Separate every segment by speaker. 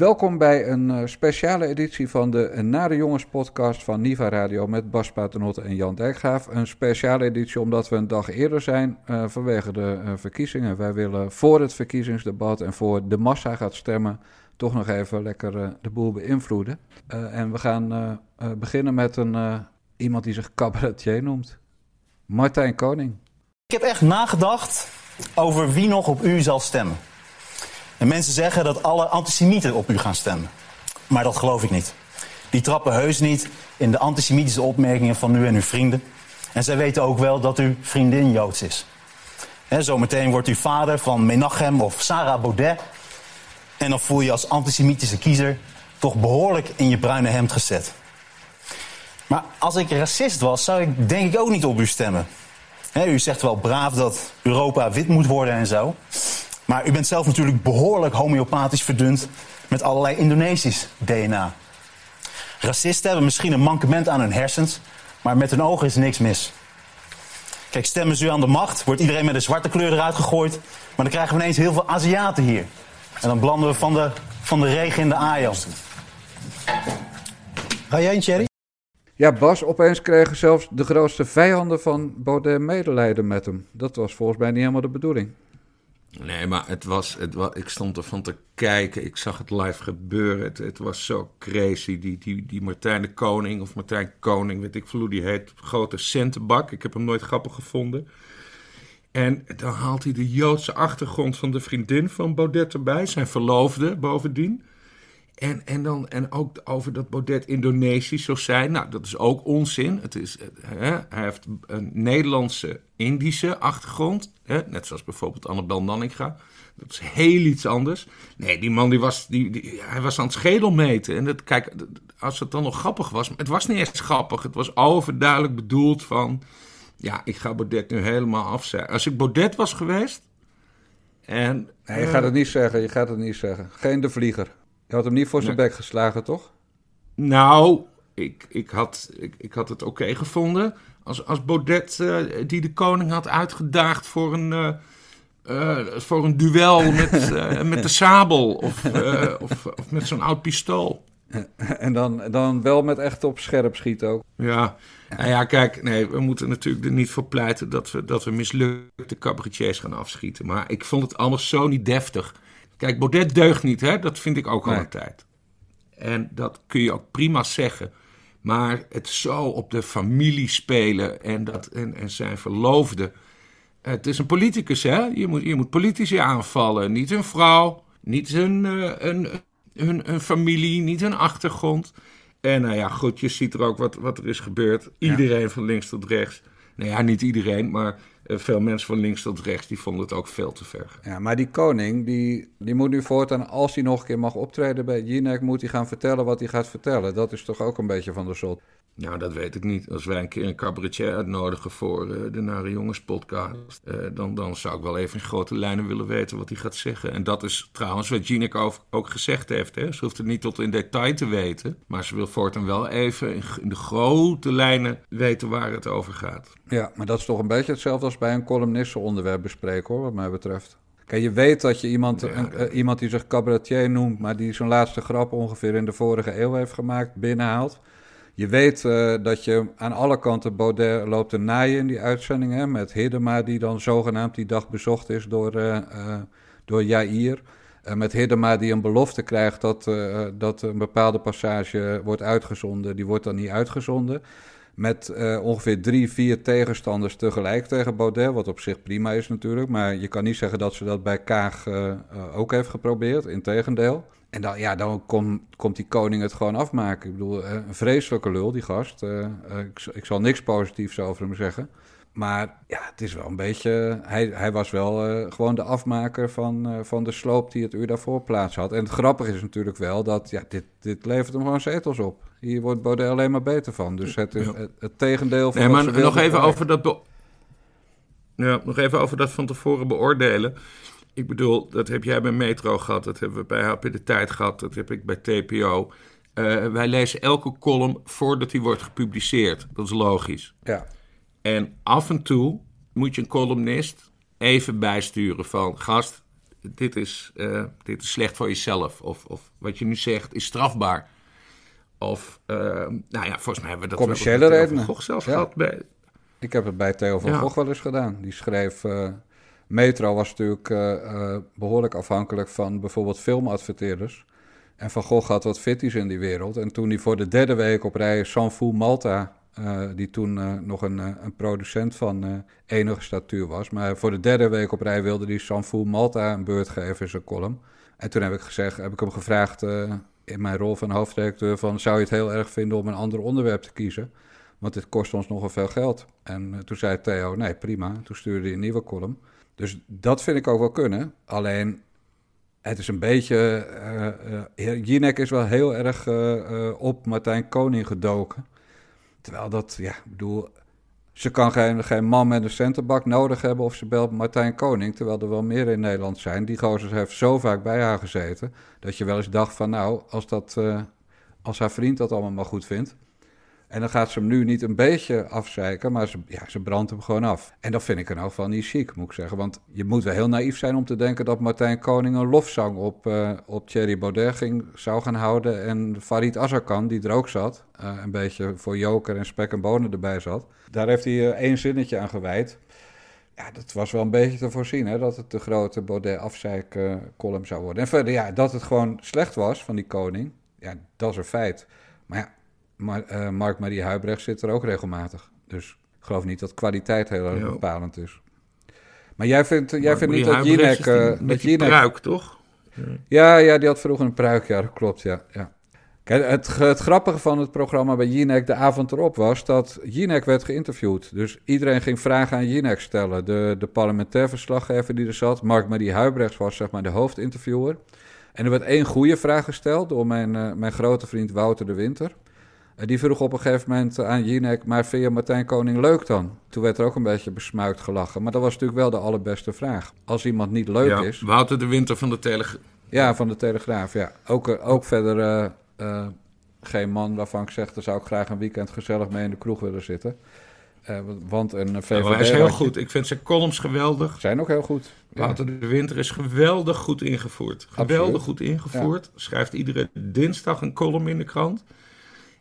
Speaker 1: Welkom bij een eh, speciale editie van de Nare Jongens podcast van Niva Radio met Bas Paternotte en Jan Dijkgraaf. Een speciale editie omdat we een dag eerder zijn uh, vanwege de uh, verkiezingen. Wij willen voor het verkiezingsdebat en voor de massa gaat stemmen toch nog even lekker de boel beïnvloeden. en we gaan beginnen met een, iemand die zich cabaretier noemt. Martijn Koning.
Speaker 2: Ik heb echt nagedacht over wie nog op u zal stemmen. En mensen zeggen dat alle antisemieten op u gaan stemmen. Maar dat geloof ik niet. Die trappen heus niet in de antisemitische opmerkingen van u en uw vrienden. En zij weten ook wel dat uw vriendin Joods is. Zometeen wordt u vader van Menachem of Sarah Baudet. En dan voel je als antisemitische kiezer toch behoorlijk in je bruine hemd gezet. Maar als ik racist was, zou ik denk ik ook niet op u stemmen. u zegt wel braaf dat Europa wit moet worden en zo. Maar u bent zelf natuurlijk behoorlijk homeopathisch verdund met allerlei Indonesisch DNA. Racisten hebben misschien een mankement aan hun hersens, maar met hun ogen is niks mis. Kijk, stemmen ze u aan de macht, wordt iedereen met een zwarte kleur eruit gegooid, maar dan krijgen we ineens heel veel Aziaten hier. En dan blanden we van de, van de regen in de ajas.
Speaker 3: Ga jij een Thierry?
Speaker 1: Ja, Bas, opeens kregen zelfs de grootste vijanden van Baudet medelijden met hem. Dat was volgens mij niet helemaal de bedoeling.
Speaker 4: Nee, maar het was, het was, ik stond ervan te kijken. Ik zag het live gebeuren. Het, het was zo crazy. Die, die, die Martijn de Koning, of Martijn Koning, weet ik veel hoe die heet. Grote centenbak. Ik heb hem nooit grappig gevonden. En dan haalt hij de Joodse achtergrond van de vriendin van Baudet erbij. Zijn verloofde bovendien. En, en, dan, en ook over dat Baudet Indonesisch zou zijn. Nou, dat is ook onzin. Het is, hè, hij heeft een Nederlandse Indische achtergrond. Hè, net zoals bijvoorbeeld Annabel Nanninga. Dat is heel iets anders. Nee, die man die was, die, die, hij was aan het schedelmeten. En dat, kijk, als het dan nog grappig was. Het was niet eens grappig. Het was overduidelijk bedoeld van... Ja, ik ga Baudet nu helemaal afzetten. Als ik Baudet was geweest... En,
Speaker 1: nee, je gaat het niet zeggen, je gaat het niet zeggen. Geen de vlieger. Je had hem niet voor zijn bek geslagen, toch?
Speaker 4: Nou, ik, ik, had, ik, ik had het oké gevonden als, als Baudet uh, die de koning had uitgedaagd voor een, uh, uh, voor een duel met, met de sabel of, of, of, met zo'n oud pistool.
Speaker 1: En dan, dan wel met echt op scherp schieten ook.
Speaker 4: Ja, nou ja, kijk, nee, we moeten natuurlijk er niet voor pleiten dat we, dat we mislukte cabaretiers gaan afschieten. Maar ik vond het allemaal zo niet deftig. Kijk, Baudet deugt niet, hè? dat vind ik ook al een tijd. En dat kun je ook prima zeggen. Maar het zo op de familie spelen en, dat, en, en zijn verloofde. Het is een politicus, hè? Je moet, je moet politici aanvallen. Niet een vrouw, niet hun, uh, een, hun, hun, familie, niet hun achtergrond. En nou ja, goed, je ziet er ook wat, wat er is gebeurd. Iedereen van links tot rechts. Nou ja, niet iedereen, maar eh, veel mensen van links tot rechts die vonden het ook veel te ver.
Speaker 1: Ja, maar die koning, die, die moet nu voortaan, als hij nog een keer mag optreden bij Jinek, moet hij gaan vertellen wat hij gaat vertellen. Dat is toch ook een beetje van de soort.
Speaker 4: Nou, dat weet ik niet. Als wij een keer een cabaretier uitnodigen voor uh, de Nare Jongens podcast, uh, dan, dan zou ik wel even in grote lijnen willen weten wat hij gaat zeggen. En dat is trouwens wat Jinek ook, ook gezegd heeft. Hè. Ze hoeft het niet tot in detail te weten, maar ze wil voortaan wel even in, in de grote lijnen weten waar het over gaat.
Speaker 1: Ja, maar dat is toch een beetje hetzelfde als bij een columnist onderwerp bespreken, hoor, wat mij betreft. Kijk, je weet dat je iemand, een, uh, iemand die zich cabaretier noemt, maar die zo'n laatste grap ongeveer in de vorige eeuw heeft gemaakt, binnenhaalt. Je weet uh, dat je aan alle kanten Baudet loopt te naaien in die uitzending. Hè, met Hiddema, die dan zogenaamd die dag bezocht is door, uh, uh, door Jair. met Hiddema die een belofte krijgt dat, dat een bepaalde passage wordt uitgezonden. Die wordt dan niet uitgezonden. Met ongeveer drie, vier tegenstanders tegelijk tegen Baudet. Wat op zich prima is natuurlijk. Maar je kan niet zeggen dat ze dat bij Kaag ook heeft geprobeerd. Integendeel. En dan, ja, dan kom, komt die koning het gewoon afmaken. Ik bedoel, een vreselijke lul, die gast. Ik, ik, zal niks positiefs over hem zeggen. Maar ja, het is wel een beetje. Hij, hij was wel uh, gewoon de afmaker van, uh, van de sloop die het uur daarvoor plaats had. En het grappige is natuurlijk wel dat ja, dit, dit levert hem gewoon zetels op. Hier wordt Baudet alleen maar beter van. Dus het, is, het, het tegendeel van.
Speaker 4: Nee, maar nog even, over dat ja, nog even over dat van tevoren beoordelen. Ik bedoel, dat heb jij bij Metro gehad, dat hebben we bij HP de Tijd gehad, dat heb ik bij TPO. Uh, wij lezen elke column voordat die wordt gepubliceerd. Dat is logisch.
Speaker 1: Ja.
Speaker 4: En af en toe moet je een columnist even bijsturen van... gast, dit is, uh, dit is slecht voor jezelf. Of, of wat je nu zegt is strafbaar. Of, uh, nou ja, volgens mij hebben we dat
Speaker 1: Commerciële redenen.
Speaker 4: Gogh zelf ja. gehad. Bij...
Speaker 1: Ik heb het bij Theo van ja. Gogh wel eens gedaan. Die schreef... Uh, Metro was natuurlijk behoorlijk afhankelijk van bijvoorbeeld filmadverteerders. En Van Gogh had wat fitties in die wereld. En toen hij voor de derde week op rij Sanfu Malta uh, die toen uh, nog een, een, producent van enige statuur was. Maar voor de derde week op rij wilde hij Sanfu Malta een beurt geven in zijn column. En toen heb ik, gezegd, heb ik hem gevraagd in mijn rol van hoofdredacteur van... zou je het heel erg vinden om een ander onderwerp te kiezen? Want dit kost ons nogal veel geld. En toen zei Theo, nee prima. Toen stuurde hij een nieuwe column. Dus dat vind ik ook wel kunnen. Alleen het is een beetje. Uh, Jinek is wel heel erg op Martijn Koning gedoken. Terwijl dat, ja, ik bedoel. Ze kan geen, geen man met een centenbak nodig hebben of ze belt Martijn Koning. Terwijl er wel meer in Nederland zijn. Die gozer heeft zo vaak bij haar gezeten. Dat je wel eens dacht van nou, als, dat, als haar vriend dat allemaal maar goed vindt. En dan gaat ze hem nu niet een beetje afzeiken, maar ze, ja, ze brandt hem gewoon af. En dat vind ik in elk geval niet chic, moet ik zeggen. Want je moet wel heel naïef zijn om te denken dat Martijn Koning een lofzang op, uh, op Thierry Baudet ging, zou gaan houden. En Farid Azarkan, die er ook zat, uh, een beetje voor joker en spek en bonen erbij zat. Daar heeft hij uh, één zinnetje aan gewijd. Ja, dat was wel een beetje te voorzien, hè, dat het de grote Baudet-afzeik-column zou worden. En verder, ja, dat het gewoon slecht was van die koning, ja, dat is een feit. Maar ja, maar, uh, Mark-Marie Huibrecht zit er ook regelmatig. Dus ik geloof niet dat kwaliteit heel erg bepalend is. Maar jij vindt, jij vindt niet dat Jinek... Uh,
Speaker 4: met Jinek... pruik, toch?
Speaker 1: Ja, ja, die had vroeger een pruik, ja, dat klopt, ja. ja. Kijk, het, het grappige van het programma bij Jinek de avond erop was dat Jinek werd geïnterviewd. Dus iedereen ging vragen aan Jinek stellen. De, de parlementair verslaggever die er zat, Mark-Marie Huibrechts was zeg maar de hoofdinterviewer. En er werd één goede vraag gesteld door mijn, uh, mijn grote vriend Wouter de Winter. Die vroeg op een gegeven moment aan Jinek, maar vind je Martijn Koning leuk dan? Toen werd er ook een beetje besmuikt gelachen. Maar dat was natuurlijk wel de allerbeste vraag. Als iemand niet leuk
Speaker 4: ja,
Speaker 1: is...
Speaker 4: Wouter de Winter van de Telegraaf.
Speaker 1: Ja, van de Telegraaf, ja. Ook, eh, ook verder uh, uh, geen man waarvan ik zeg... daar zou ik graag een weekend gezellig mee in de kroeg willen zitten. want een VVD...
Speaker 4: hij is heel goed. Ik vind zijn columns geweldig.
Speaker 1: Zijn ook heel goed.
Speaker 4: Wouter de Winter is geweldig goed ingevoerd. Geweldig Absoluut. goed ingevoerd. Ja. Schrijft iedere dinsdag een column in de krant.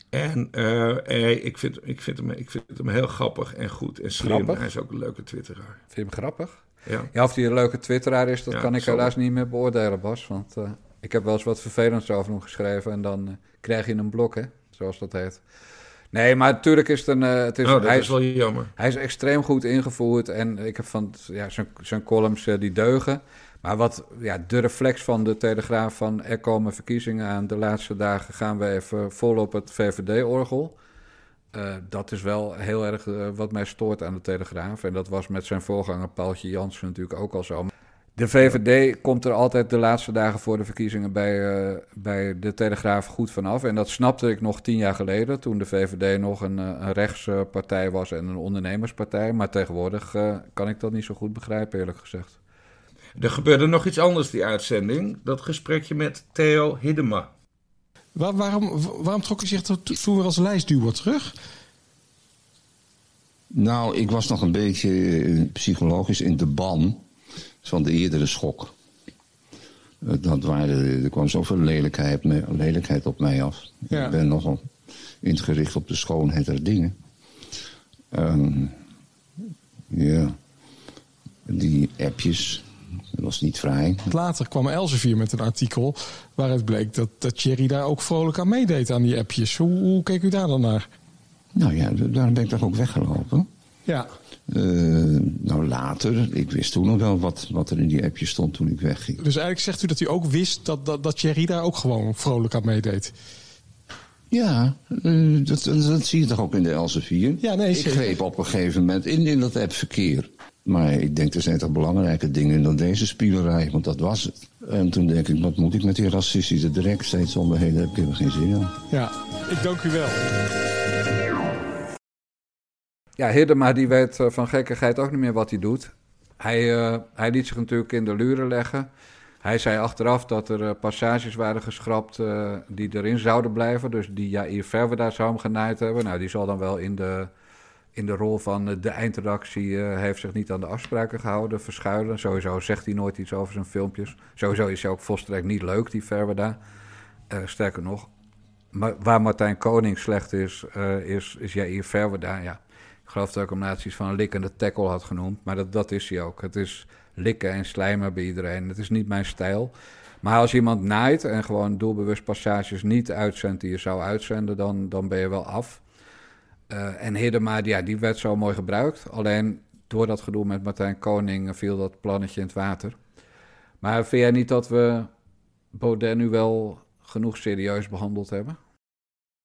Speaker 4: En uh, ik, vind, ik, vind hem, ik vind hem heel grappig en goed en slim. Grappig? Hij is ook een leuke twitteraar.
Speaker 1: Vind je hem grappig? Ja. ja of hij een leuke twitteraar is, dat ja, kan ik helaas niet meer beoordelen, Bas. Want uh, ik heb wel eens wat vervelends over hem geschreven... en dan uh, krijg je een blok, hè, zoals dat heet. Nee, maar natuurlijk is het een... het is,
Speaker 4: oh, dat
Speaker 1: hij
Speaker 4: is wel jammer.
Speaker 1: Hij is extreem goed ingevoerd en ik heb van... Ja, zijn, zijn columns die deugen... Maar wat ja, de reflex van de Telegraaf van er komen verkiezingen aan, de laatste dagen gaan we even vol op het VVD-orgel. Uh, dat is wel heel erg uh, wat mij stoort aan de Telegraaf. En dat was met zijn voorganger Paultje Jansen natuurlijk ook al zo. De VVD komt er altijd de laatste dagen voor de verkiezingen bij, uh, bij de Telegraaf goed vanaf. En dat snapte ik nog tien jaar geleden, toen de VVD nog een, een rechtspartij was en een ondernemerspartij. Maar tegenwoordig kan ik dat niet zo goed begrijpen, eerlijk gezegd.
Speaker 4: Er gebeurde nog iets anders die uitzending. Dat gesprekje met Theo Hiddema.
Speaker 3: Waar, waarom, waarom trok u zich toen weer als lijstduwer terug?
Speaker 5: Nou, ik was nog een beetje eh, psychologisch in de ban van de eerdere schok. Eh, dat waren, er kwam zoveel lelijkheid, lelijkheid op mij af. Ja. Ik ben nogal ingericht op de schoonheid der dingen. Um, ja, die appjes, dat was niet vrij.
Speaker 3: Later kwam Elsevier met een artikel waaruit bleek dat, dat Thierry daar ook vrolijk aan meedeed aan die appjes. Hoe, hoe keek u daar dan naar?
Speaker 5: Nou ja, daarom ben ik toch ook weggelopen.
Speaker 3: Ja.
Speaker 5: Uh, nou, later, ik wist toen nog wel wat, wat er in die appjes stond toen ik wegging.
Speaker 3: Dus eigenlijk zegt u dat u ook wist dat, dat, dat Thierry daar ook gewoon vrolijk aan meedeed?
Speaker 5: Ja, uh, dat, dat, zie je toch ook in de Elsevier?
Speaker 3: Ja, nee,
Speaker 5: Ik greep op een gegeven moment in, in dat appverkeer. Maar ik denk, er zijn toch belangrijke dingen dan deze spielerij, want dat was het. En toen denk ik, wat moet ik met die racistische direct steeds om me heen? Daar heb ik er geen zin in.
Speaker 3: Ja, ik dank u wel.
Speaker 1: Ja, Hiddema die weet van gekkigheid ook niet meer wat hij doet. Hij, uh, hij liet zich natuurlijk in de luren leggen. Hij zei achteraf dat er uh, passages waren geschrapt uh, die erin zouden blijven. Dus die Jair Verwe daar zou hem genaaid hebben. Nou, die zal dan wel in de in de rol van de eindredactie heeft zich niet aan de afspraken gehouden, verschuilen. Sowieso zegt hij nooit iets over zijn filmpjes. Sowieso is hij ook volstrekt niet leuk, die Verweda. sterker nog, maar waar Martijn Koning slecht is, is, is Jair Verweda. Ja, ik geloof dat ik hem naast iets van een likkende tackle had genoemd. Maar dat, dat is hij ook. Het is likken en slijmen bij iedereen. Het is niet mijn stijl. Maar als iemand naait en gewoon doelbewust passages niet uitzendt die je zou uitzenden, dan, dan ben je wel af. Uh, en Hiddema, ja, die werd zo mooi gebruikt. Alleen door dat gedoe met Martijn Koning viel dat plannetje in het water. Maar vind jij niet dat we Baudet nu wel genoeg serieus behandeld hebben?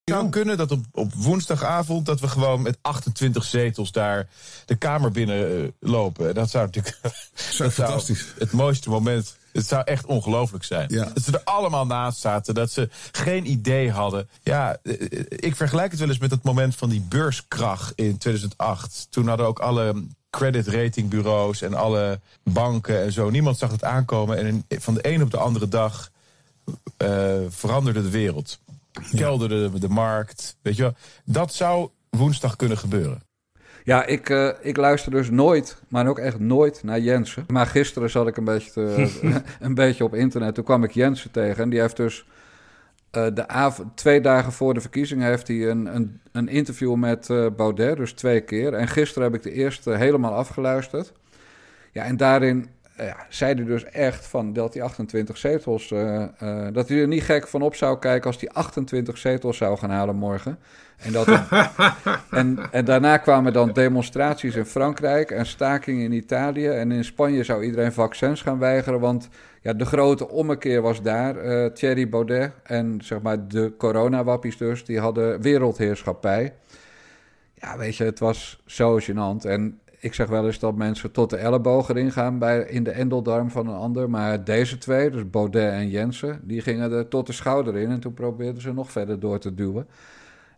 Speaker 6: Het zou kunnen dat op, op woensdagavond dat we gewoon met 28 zetels daar de Kamer binnen uh, lopen. Dat zou natuurlijk
Speaker 7: zou fantastisch.
Speaker 6: het mooiste moment. Het zou echt ongelooflijk zijn.
Speaker 7: Ja.
Speaker 6: Dat ze er allemaal naast zaten. Dat ze geen idee hadden. Ja, eh, ik vergelijk het wel eens met het moment van die beurskracht in 2008. Toen hadden ook alle credit ratingbureaus en alle banken en zo. Niemand zag het aankomen. En van de een op de andere dag uh, veranderde de wereld kelderde de, de markt. Weet je wel, dat zou woensdag kunnen gebeuren.
Speaker 1: Ja, ik, uh, ik luister dus nooit, maar ook echt nooit naar Jensen. Maar gisteren zat ik een beetje, te, een beetje op internet. Toen kwam ik Jensen tegen en die heeft dus uh, de avond, twee dagen voor de verkiezingen heeft hij een, een, een interview met uh, Baudet, dus twee keer. En gisteren heb ik de eerste helemaal afgeluisterd. Ja, en daarin ja, zei hij dus echt van dat die 28 zetels. Uh, uh, dat hij er niet gek van op zou kijken als die 28 zetels zou gaan halen morgen. En, dat en, en daarna kwamen dan demonstraties in Frankrijk en stakingen in Italië. En in Spanje zou iedereen vaccins gaan weigeren. Want ja, de grote ommekeer was daar. Uh, Thierry Baudet en zeg maar de coronawappies dus, die hadden wereldheerschappij. Ja, weet je, het was zo gênant. En ik zeg wel eens dat mensen tot de elleboog erin gaan bij, in de endeldarm van een ander. Maar deze twee, dus Baudet en Jensen, die gingen er tot de schouder in. En toen probeerden ze nog verder door te duwen.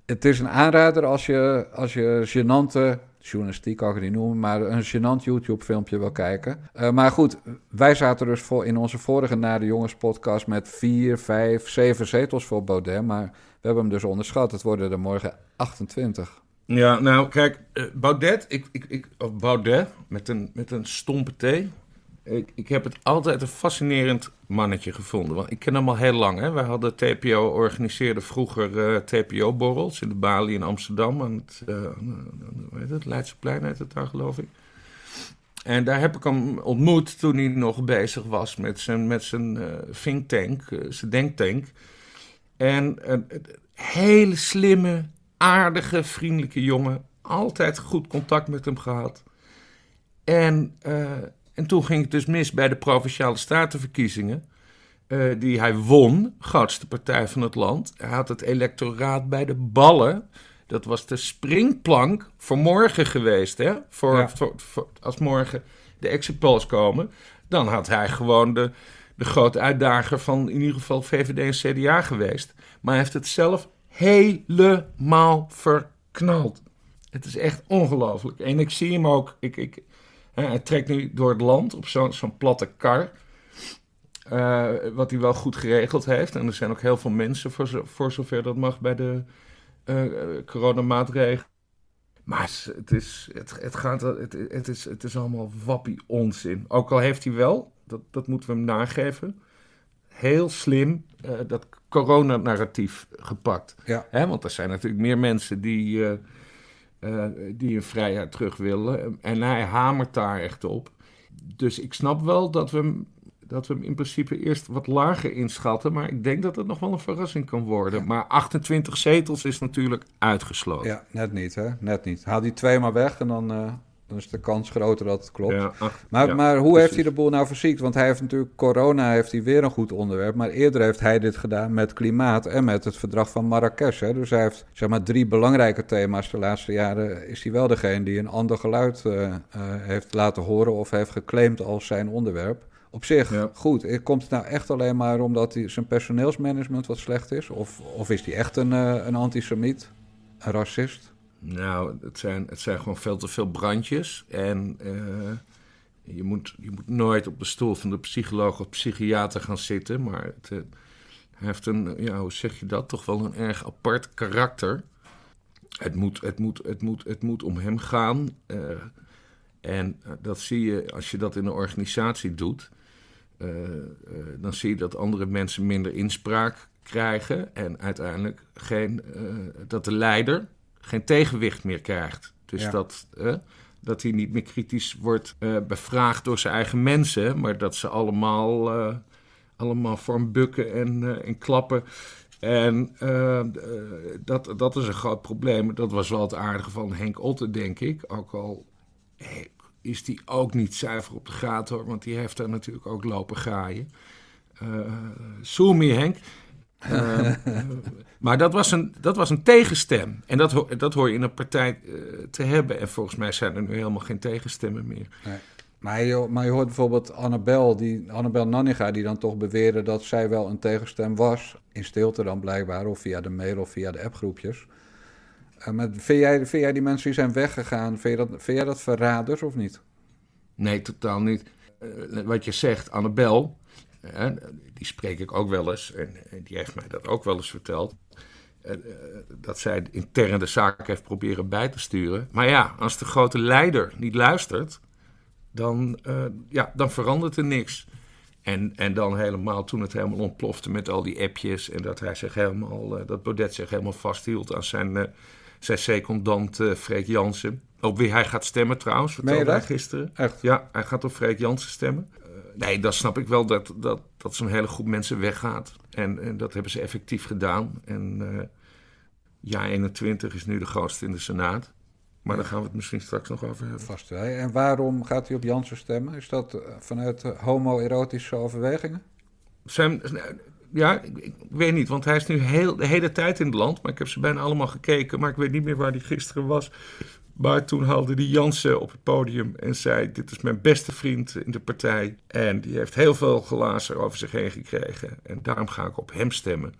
Speaker 1: Het is een aanrader als je, als je gênante, journalistiek kan ik het niet noemen, maar een gênant YouTube-filmpje wil kijken. Uh, maar goed, wij zaten dus voor, in onze vorige Na de Jongens podcast met vier, vijf, zeven zetels voor Baudet. Maar we hebben hem dus onderschat. Het worden er morgen 28.
Speaker 4: Ja, nou kijk, uh, Baudet, ik, ik, ik, Baudet met een, met een stompe T. Ik, ik heb het altijd een fascinerend mannetje gevonden. Want ik ken hem al heel lang. Hè. Wij hadden TPO, organiseerde vroeger uh, TPO-borrels in de Bali in Amsterdam. Aan het, uh, hoe heet het, Leidseplein heet het daar, geloof ik. En daar heb ik hem ontmoet toen hij nog bezig was met zijn, met zijn uh, think tank, zijn denktank. En een hele slimme, aardige, vriendelijke jongen. Altijd goed contact met hem gehad. En, uh, en toen ging het dus mis bij de provinciale statenverkiezingen. Uh, die hij won, grootste partij van het land. Hij had het electoraat bij de ballen. Dat was de springplank voor morgen geweest. Hè? Voor,
Speaker 1: Ja.
Speaker 4: voor, voor- als morgen de exit polls komen. Dan had hij gewoon de, de grote uitdager van in ieder geval VVD en CDA geweest. Maar hij heeft het zelf helemaal verknald. Het is echt ongelooflijk. En ik zie hem ook. Ik, ik, hè, hij trekt nu door het land op zo'n platte kar. Eh, wat hij wel goed geregeld heeft. En er zijn ook heel veel mensen, voor, zo- voor zover dat mag, bij de eh, coronamaatregelen. Maar het, is, het, het, gaat, het, is, het is allemaal wappie onzin. Ook al heeft hij wel, dat, dat moeten we hem nageven, heel slim eh, dat coronanarratief gepakt.
Speaker 1: Ja.
Speaker 4: Hè, want er zijn natuurlijk meer mensen die, eh, eh, die een vrijheid terug willen. En hij hamert daar echt op. Dus ik snap wel dat we hem, dat we hem in principe eerst wat lager inschatten. Maar ik denk dat het nog wel een verrassing kan worden. Maar 28 zetels is natuurlijk uitgesloten.
Speaker 1: Ja, net niet, hè? Net niet. Haal die twee maar weg en dan, eh, dan is de kans groter dat het klopt.
Speaker 4: Ja, ach,
Speaker 1: Maar,
Speaker 4: ja,
Speaker 1: maar hoe
Speaker 4: precies.
Speaker 1: heeft hij de boel nou verziekt? Want hij heeft natuurlijk corona heeft hij weer een goed onderwerp. Maar eerder heeft hij dit gedaan met klimaat en met het verdrag van Marrakesh. Hè? Dus hij heeft zeg maar drie belangrijke thema's de laatste jaren. Is hij wel degene die een ander geluid eh, eh, heeft laten horen of heeft geclaimd als zijn onderwerp. Op zich,
Speaker 4: Ja.
Speaker 1: goed. Eh, Komt het nou echt alleen maar omdat hij, zijn personeelsmanagement wat slecht is? Of, of is hij echt een, eh, een antisemiet? Een racist?
Speaker 4: Nou, het zijn, het zijn gewoon veel te veel brandjes. En eh, je, moet, je moet nooit op de stoel van de psycholoog of psychiater gaan zitten. Maar het, eh, hij heeft een, ja, hoe zeg je dat, toch wel een erg apart karakter. het, moet, het, moet, het, moet, het moet om hem gaan. en dat zie je als je dat in een organisatie doet. dan zie je dat andere mensen minder inspraak krijgen. En uiteindelijk geen, dat de leider geen tegenwicht meer krijgt. Dus dat, dat hij niet meer kritisch wordt bevraagd door zijn eigen mensen, maar dat ze allemaal allemaal voor hem bukken en, uh, en klappen. En uh, dat, dat is een groot probleem. Dat was wel het aardige van Henk Otte, denk ik. Ook al is die ook niet zuiver op de gaten, hoor. Want die heeft daar natuurlijk ook lopen graaien. Uh, Henk. Uh, maar dat was, een, dat was een tegenstem. En dat, dat hoor je in een partij te hebben. En volgens mij zijn er nu helemaal geen tegenstemmen meer.
Speaker 1: Nee. Maar je, maar je hoort bijvoorbeeld Annabel, die, Annabel Nanninga, die dan toch beweerde dat zij wel een tegenstem was. In stilte dan blijkbaar, of via de mail of via de appgroepjes. Uh, maar vind jij, vind jij die mensen die zijn weggegaan, vind, je dat, vind jij dat verraders of niet?
Speaker 4: Nee, totaal niet. Wat je zegt, Annabel, die spreek ik ook wel eens, en, die heeft mij dat ook wel eens verteld. dat zij intern de zaak heeft proberen bij te sturen. Maar ja, als de grote leider niet luistert, dan, uh, ja, dan verandert er niks. En, en dan helemaal toen het helemaal ontplofte met al die appjes en dat hij zich helemaal, uh, dat Baudet zich helemaal vasthield aan zijn, uh, zijn secondant Freek Jansen. Op wie hij gaat stemmen trouwens, vertelde hij gisteren.
Speaker 1: Echt?
Speaker 4: Ja, hij gaat op Freek Jansen stemmen. Nee, dan snap ik wel dat, dat, dat zo'n hele groep mensen weggaat. En, en dat hebben ze effectief gedaan. En ja, 21 is nu de grootste in de Senaat. Maar daar gaan we het misschien straks nog over hebben.
Speaker 1: Vast wel. En waarom gaat hij op Jansen stemmen? Is dat eh, vanuit homo-erotische overwegingen?
Speaker 4: Zijn, ja, ik, ik, weet niet, want hij is nu heel, de hele tijd in het land. Maar ik heb ze bijna allemaal gekeken, maar ik weet niet meer waar hij gisteren was. Maar toen haalde die Jansen op het podium en zei: Dit is mijn beste vriend in de partij. En die heeft heel veel glazen over zich heen gekregen. En daarom ga ik op hem stemmen.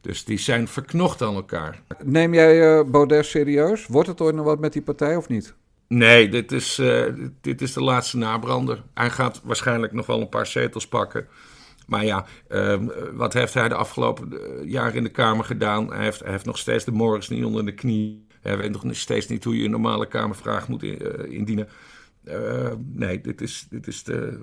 Speaker 4: Dus die zijn verknocht aan elkaar.
Speaker 1: Neem jij uh, Baudet serieus? Wordt het ooit nog wat met die partij of niet?
Speaker 4: Nee, dit is, uh, dit is de laatste nabrander. Hij gaat waarschijnlijk nog wel een paar zetels pakken. Maar ja, uh, wat heeft hij de afgelopen uh, jaren in de Kamer gedaan? Hij heeft, hij heeft nog steeds de morgens niet onder de knie. Hij weet nog steeds niet hoe je een normale Kamervraag moet in, indienen. nee, dit is, dit is de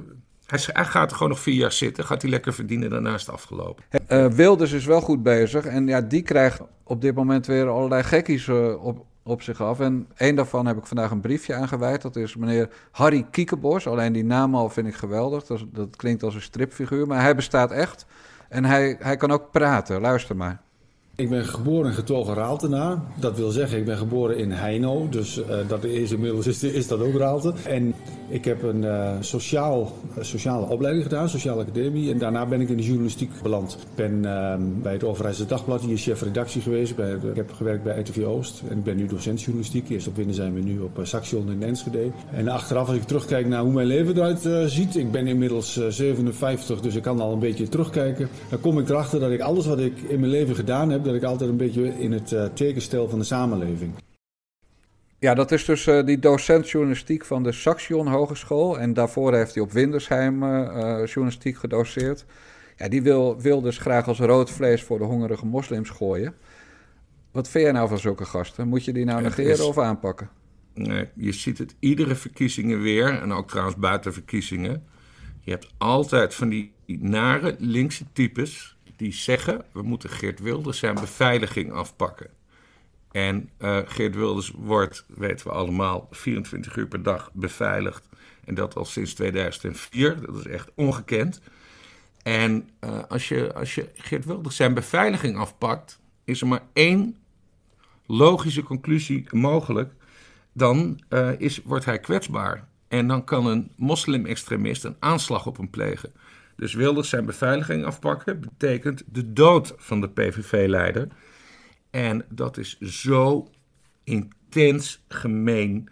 Speaker 4: hij, gaat er gewoon nog vier jaar zitten, gaat hij lekker verdienen, daarna is het afgelopen.
Speaker 1: Uh, Wilders is wel goed bezig en ja, die krijgt op dit moment weer allerlei gekkies uh, op, op zich af. En één daarvan heb ik vandaag een briefje aangeweid. Dat is meneer Harry Kiekebos. Alleen die naam al vind ik geweldig. Dat, dat klinkt als een stripfiguur, maar hij bestaat echt. En hij, hij kan ook praten. Luister maar.
Speaker 7: Ik ben geboren en getogen Raaltenaar. Dat wil zeggen, ik ben geboren in Heino. Dus uh, dat is inmiddels is, is, dat ook Raalte. En ik heb een uh, sociaal, uh, sociale opleiding gedaan, sociale academie. En daarna ben ik in de journalistiek beland. Ik ben ehm, bij het Overijsselse Dagblad hier chef-redactie geweest. Bij, ik heb gewerkt bij RTV Oost. En ik ben nu docent journalistiek. Eerst op Winnen zijn we nu op Saxion in Enschede. En achteraf, als ik terugkijk naar hoe mijn leven eruit ziet. Ik ben inmiddels 57, dus ik kan al een beetje terugkijken. Dan kom ik erachter dat ik alles wat ik in mijn leven gedaan heb dat ik altijd een beetje in het uh, teken stel van de samenleving.
Speaker 1: Ja, dat is dus uh, die docent journalistiek van de Saxion Hogeschool. En daarvoor heeft hij op Windersheim uh, journalistiek gedoseerd. Ja, die wil, wil dus graag als rood vlees voor de hongerige moslims gooien. Wat vind jij nou van zulke gasten? Moet je die nou negeren is... of aanpakken?
Speaker 4: Nee, je ziet het iedere verkiezingen weer. En ook trouwens buiten verkiezingen. Je hebt altijd van die nare linkse types die zeggen: we moeten Geert Wilders zijn beveiliging afpakken. En uh, Geert Wilders wordt, weten we allemaal, 24 uur per dag beveiligd. En dat al sinds 2004. Dat is echt ongekend. En uh, als, je, als je Geert Wilders zijn beveiliging afpakt, is er maar één logische conclusie mogelijk. Dan uh, is, wordt hij kwetsbaar. En dan kan een moslim-extremist een aanslag op hem plegen. Dus Wilders zijn beveiliging afpakken betekent de dood van de PVV-leider. En dat is zo intens gemeen.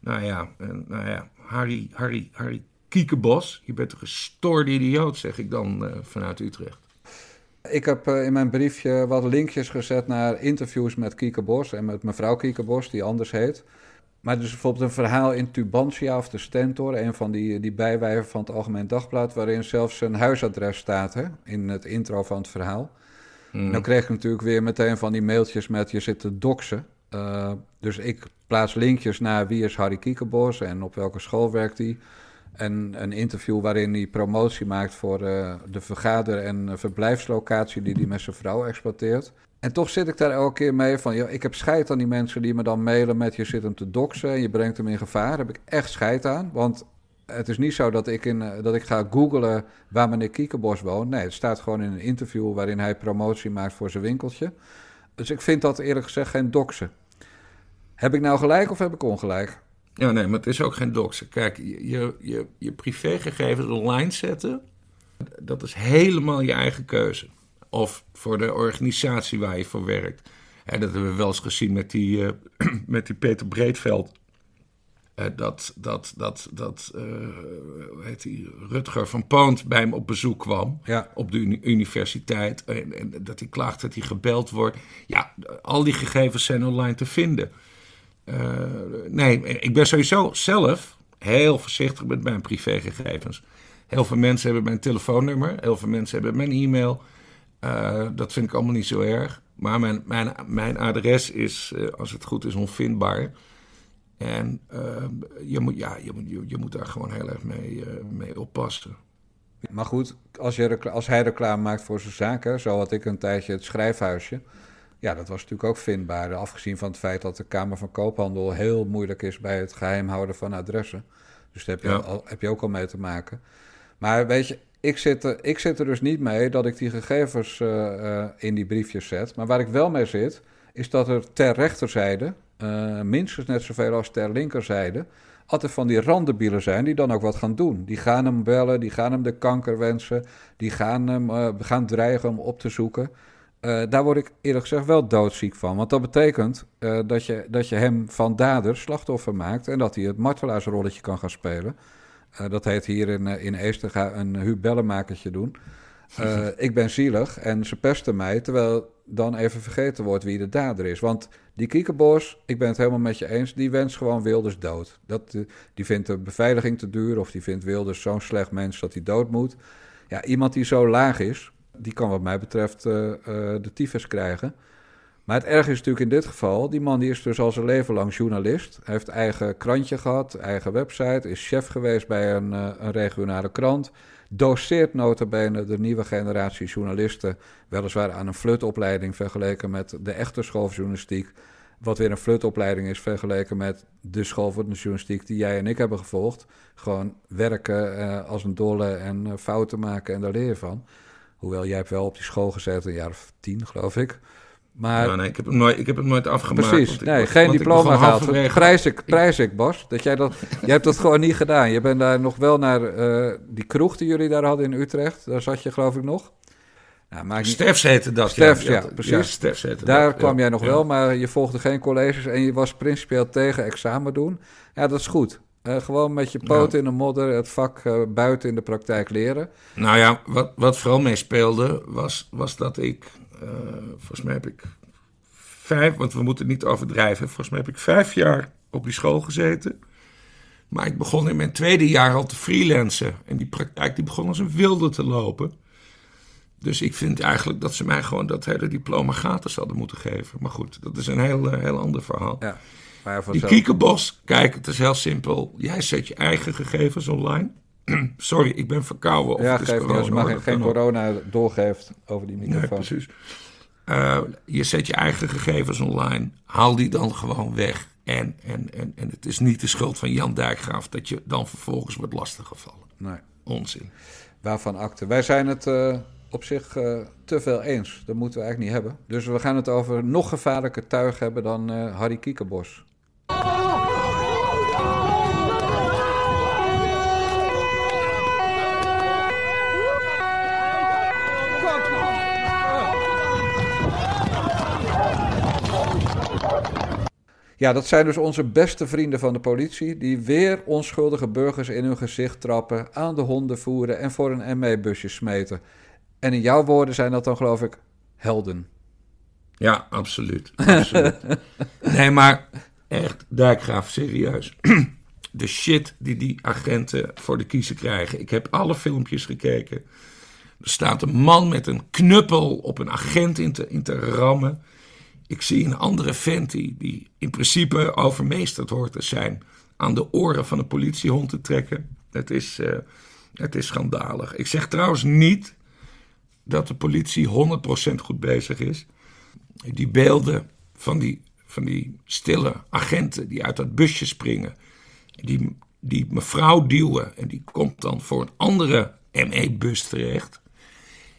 Speaker 4: Nou ja, nou ja Harry, Harry, Harry Kiekebos, je bent een gestoorde idioot, zeg ik dan uh, vanuit Utrecht.
Speaker 1: Ik heb uh, in mijn briefje wat linkjes gezet naar interviews met Kiekebos en met mevrouw Kiekebos, die anders heet. Maar dus bijvoorbeeld een verhaal in Tubantia of de Stentor, een van die, die bijwijven van het Algemeen Dagblad, waarin zelfs zijn huisadres staat hè, in het intro van het verhaal. Mm. Nou kreeg ik natuurlijk weer meteen van die mailtjes met je zit te doxen. dus ik plaats linkjes naar wie is Harry Kiekenbos en op welke school werkt hij. En een interview waarin hij promotie maakt voor de vergader- en verblijfslocatie die hij met zijn vrouw exploiteert. En toch zit ik daar elke keer mee van, ja, ik heb scheid aan die mensen die me dan mailen met je zit hem te doxen en je brengt hem in gevaar. Heb ik echt scheid aan, want het is niet zo dat ik, in, eh, dat ik ga googlen waar meneer Kiekenbos woont. Nee, het staat gewoon in een interview waarin hij promotie maakt voor zijn winkeltje. Dus ik vind dat eerlijk gezegd geen doxen. Heb ik nou gelijk of heb ik ongelijk?
Speaker 4: Ja, nee, maar het is ook geen doxen. Kijk, je, je, je privégegevens online zetten, dat is helemaal je eigen keuze of voor de organisatie waar je voor werkt. En dat hebben we wel eens gezien met die, uh, met die Peter Breedveld. Uh, dat dat, dat, dat uh, heet die, Rutger van Poont bij hem op bezoek kwam
Speaker 1: ja.
Speaker 4: op de uni universiteit. En, en, dat hij klaagt dat hij gebeld wordt. Ja, al die gegevens zijn online te vinden. nee, ik ben sowieso zelf heel voorzichtig met mijn privégegevens. Heel veel mensen hebben mijn telefoonnummer, heel veel mensen hebben mijn e-mail. Uh, dat vind ik allemaal niet zo erg. Maar mijn, mijn, mijn adres is, uh, als het goed is, onvindbaar. En uh, je, moet, ja, je, moet, je, je, moet daar gewoon heel erg mee, mee oppassen.
Speaker 1: Maar goed, als, je, als hij reclame maakt voor zijn zaken, zo had ik een tijdje het schrijfhuisje. Ja, dat was natuurlijk ook vindbaar. Afgezien van het feit dat de Kamer van Koophandel heel moeilijk is bij het geheim houden van adressen. Dus daar heb je, ja. al, heb je ook al mee te maken. Maar weet je, ik zit, er, ik zit er dus niet mee dat ik die gegevens uh, uh, in die briefjes zet. Maar waar ik wel mee zit, is dat er ter rechterzijde, uh, minstens net zoveel als ter linkerzijde, altijd van die randebielen zijn die dan ook wat gaan doen. Die gaan hem bellen, die gaan hem de kanker wensen, die gaan hem gaan dreigen om op te zoeken. daar word ik eerlijk gezegd wel doodziek van. Want dat betekent dat, je, dat je hem van dader slachtoffer maakt en dat hij het martelaarsrolletje kan gaan spelen. Uh, dat heet hier in, uh, in Eester ga een hubellenmakertje doen. Uh, ik ben zielig en ze pesten mij, terwijl dan even vergeten wordt wie de dader is. Want die kiekenbos, ik ben het helemaal met je eens, die wenst gewoon Wilders dood. Dat, die vindt de beveiliging te duur of die vindt Wilders zo'n slecht mens dat hij dood moet. Ja, iemand die zo laag is, die kan wat mij betreft de tyfus krijgen. Maar het erg is natuurlijk in dit geval, die man die is dus al zijn leven lang journalist. Hij heeft eigen krantje gehad, eigen website, is chef geweest bij een, uh, een regionale krant. Doseert notabene de nieuwe generatie journalisten, weliswaar aan een flutopleiding vergeleken met de echte schooljournalistiek. Wat weer een flutopleiding is vergeleken met de school voor de journalistiek die jij en ik hebben gevolgd. Gewoon werken uh, als een dolle en uh, fouten maken en daar leer je van. Hoewel jij hebt wel op die school gezeten, een jaar of tien geloof ik. Maar,
Speaker 4: ja, nee, ik heb hem nooit, ik heb hem nooit afgemaakt.
Speaker 1: Precies, nee, geen diploma gehaald. Prijs ik, prijs ik, Bas. Dat jij, dat, jij hebt dat gewoon niet gedaan. Je bent daar nog wel naar uh, die kroeg die jullie daar hadden in Utrecht. Daar zat je geloof ik nog.
Speaker 4: Nou, maak Stefs heette dat.
Speaker 1: Stefs, ja, ja, precies.
Speaker 4: Ja, Stefs heette
Speaker 1: daar
Speaker 4: dat,
Speaker 1: kwam jij nog wel, maar je volgde geen colleges en je was principieel tegen examen doen. Ja, dat is goed. Uh, gewoon met je poot in de modder het vak uh, buiten in de praktijk leren.
Speaker 4: Nou ja, wat, wat vooral meespeelde was, was dat ik volgens mij heb ik vijf, want we moeten het niet overdrijven. Volgens mij heb ik vijf jaar op die school gezeten. Maar ik begon in mijn tweede jaar al te freelancen. En die praktijk die begon als een wilde te lopen. Dus ik vind eigenlijk dat ze mij gewoon dat hele diploma gratis hadden moeten geven. Maar goed, dat is een heel, heel ander verhaal.
Speaker 1: Ja, maar
Speaker 4: die Kiekenbos, kijk, het is heel simpel. Jij zet je eigen gegevens online. Sorry, ik ben verkouden. Of
Speaker 1: ja,
Speaker 4: het is
Speaker 1: geef
Speaker 4: corona,
Speaker 1: als je maar geen, geen corona doorgeeft over die microfoon.
Speaker 4: Nee, precies. Uh, je zet je eigen gegevens online. Haal die dan gewoon weg. En, en, en, en het is niet de schuld van Jan Dijkgraaf dat je dan vervolgens wordt lastiggevallen.
Speaker 1: Nee.
Speaker 4: Onzin.
Speaker 1: Waarvan akte. Wij zijn het uh, op zich uh, te veel eens. Dat moeten we eigenlijk niet hebben. Dus we gaan het over nog gevaarlijker tuig hebben dan Harry Kiekenbos. Ja, dat zijn dus onze beste vrienden van de politie, die weer onschuldige burgers in hun gezicht trappen, aan de honden voeren en voor een ME-busje smeten. En in jouw woorden zijn dat dan, geloof ik, helden.
Speaker 4: Ja, absoluut. absoluut. nee, maar echt, Dijkgraaf, serieus. De shit die die agenten voor de kiezer krijgen. Ik heb alle filmpjes gekeken. Er staat een man met een knuppel op een agent in te, in te rammen. Ik zie een andere vent die, in principe overmeesterd hoort te zijn aan de oren van een politiehond te trekken. Het is, uh, het is schandalig. Ik zeg trouwens niet dat de politie 100% goed bezig is. Die beelden van die, van die stille agenten die uit dat busje springen, die, die mevrouw duwen en die komt dan voor een andere ME-bus terecht.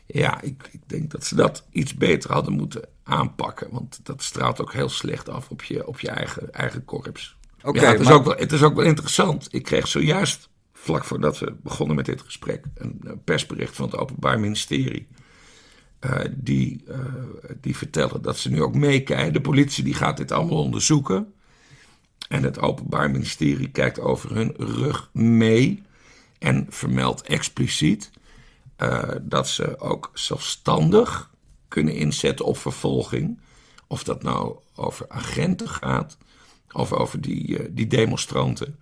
Speaker 4: Ja, ik, ik, denk dat ze dat iets beter hadden moeten aanpakken. Want dat straalt ook heel slecht af op je, op je eigen, eigen korps. Oké. ja, het, is ook wel, het is ook wel interessant. Ik kreeg zojuist, vlak voordat we begonnen met dit gesprek, een persbericht van het Openbaar Ministerie. Uh, die, uh, die vertellen dat ze nu ook meekijken. De politie die gaat dit allemaal onderzoeken. En het Openbaar Ministerie kijkt over hun rug mee. En vermeldt expliciet uh, dat ze ook zelfstandig kunnen inzetten op vervolging. Of dat nou over agenten gaat of over die, uh, die demonstranten.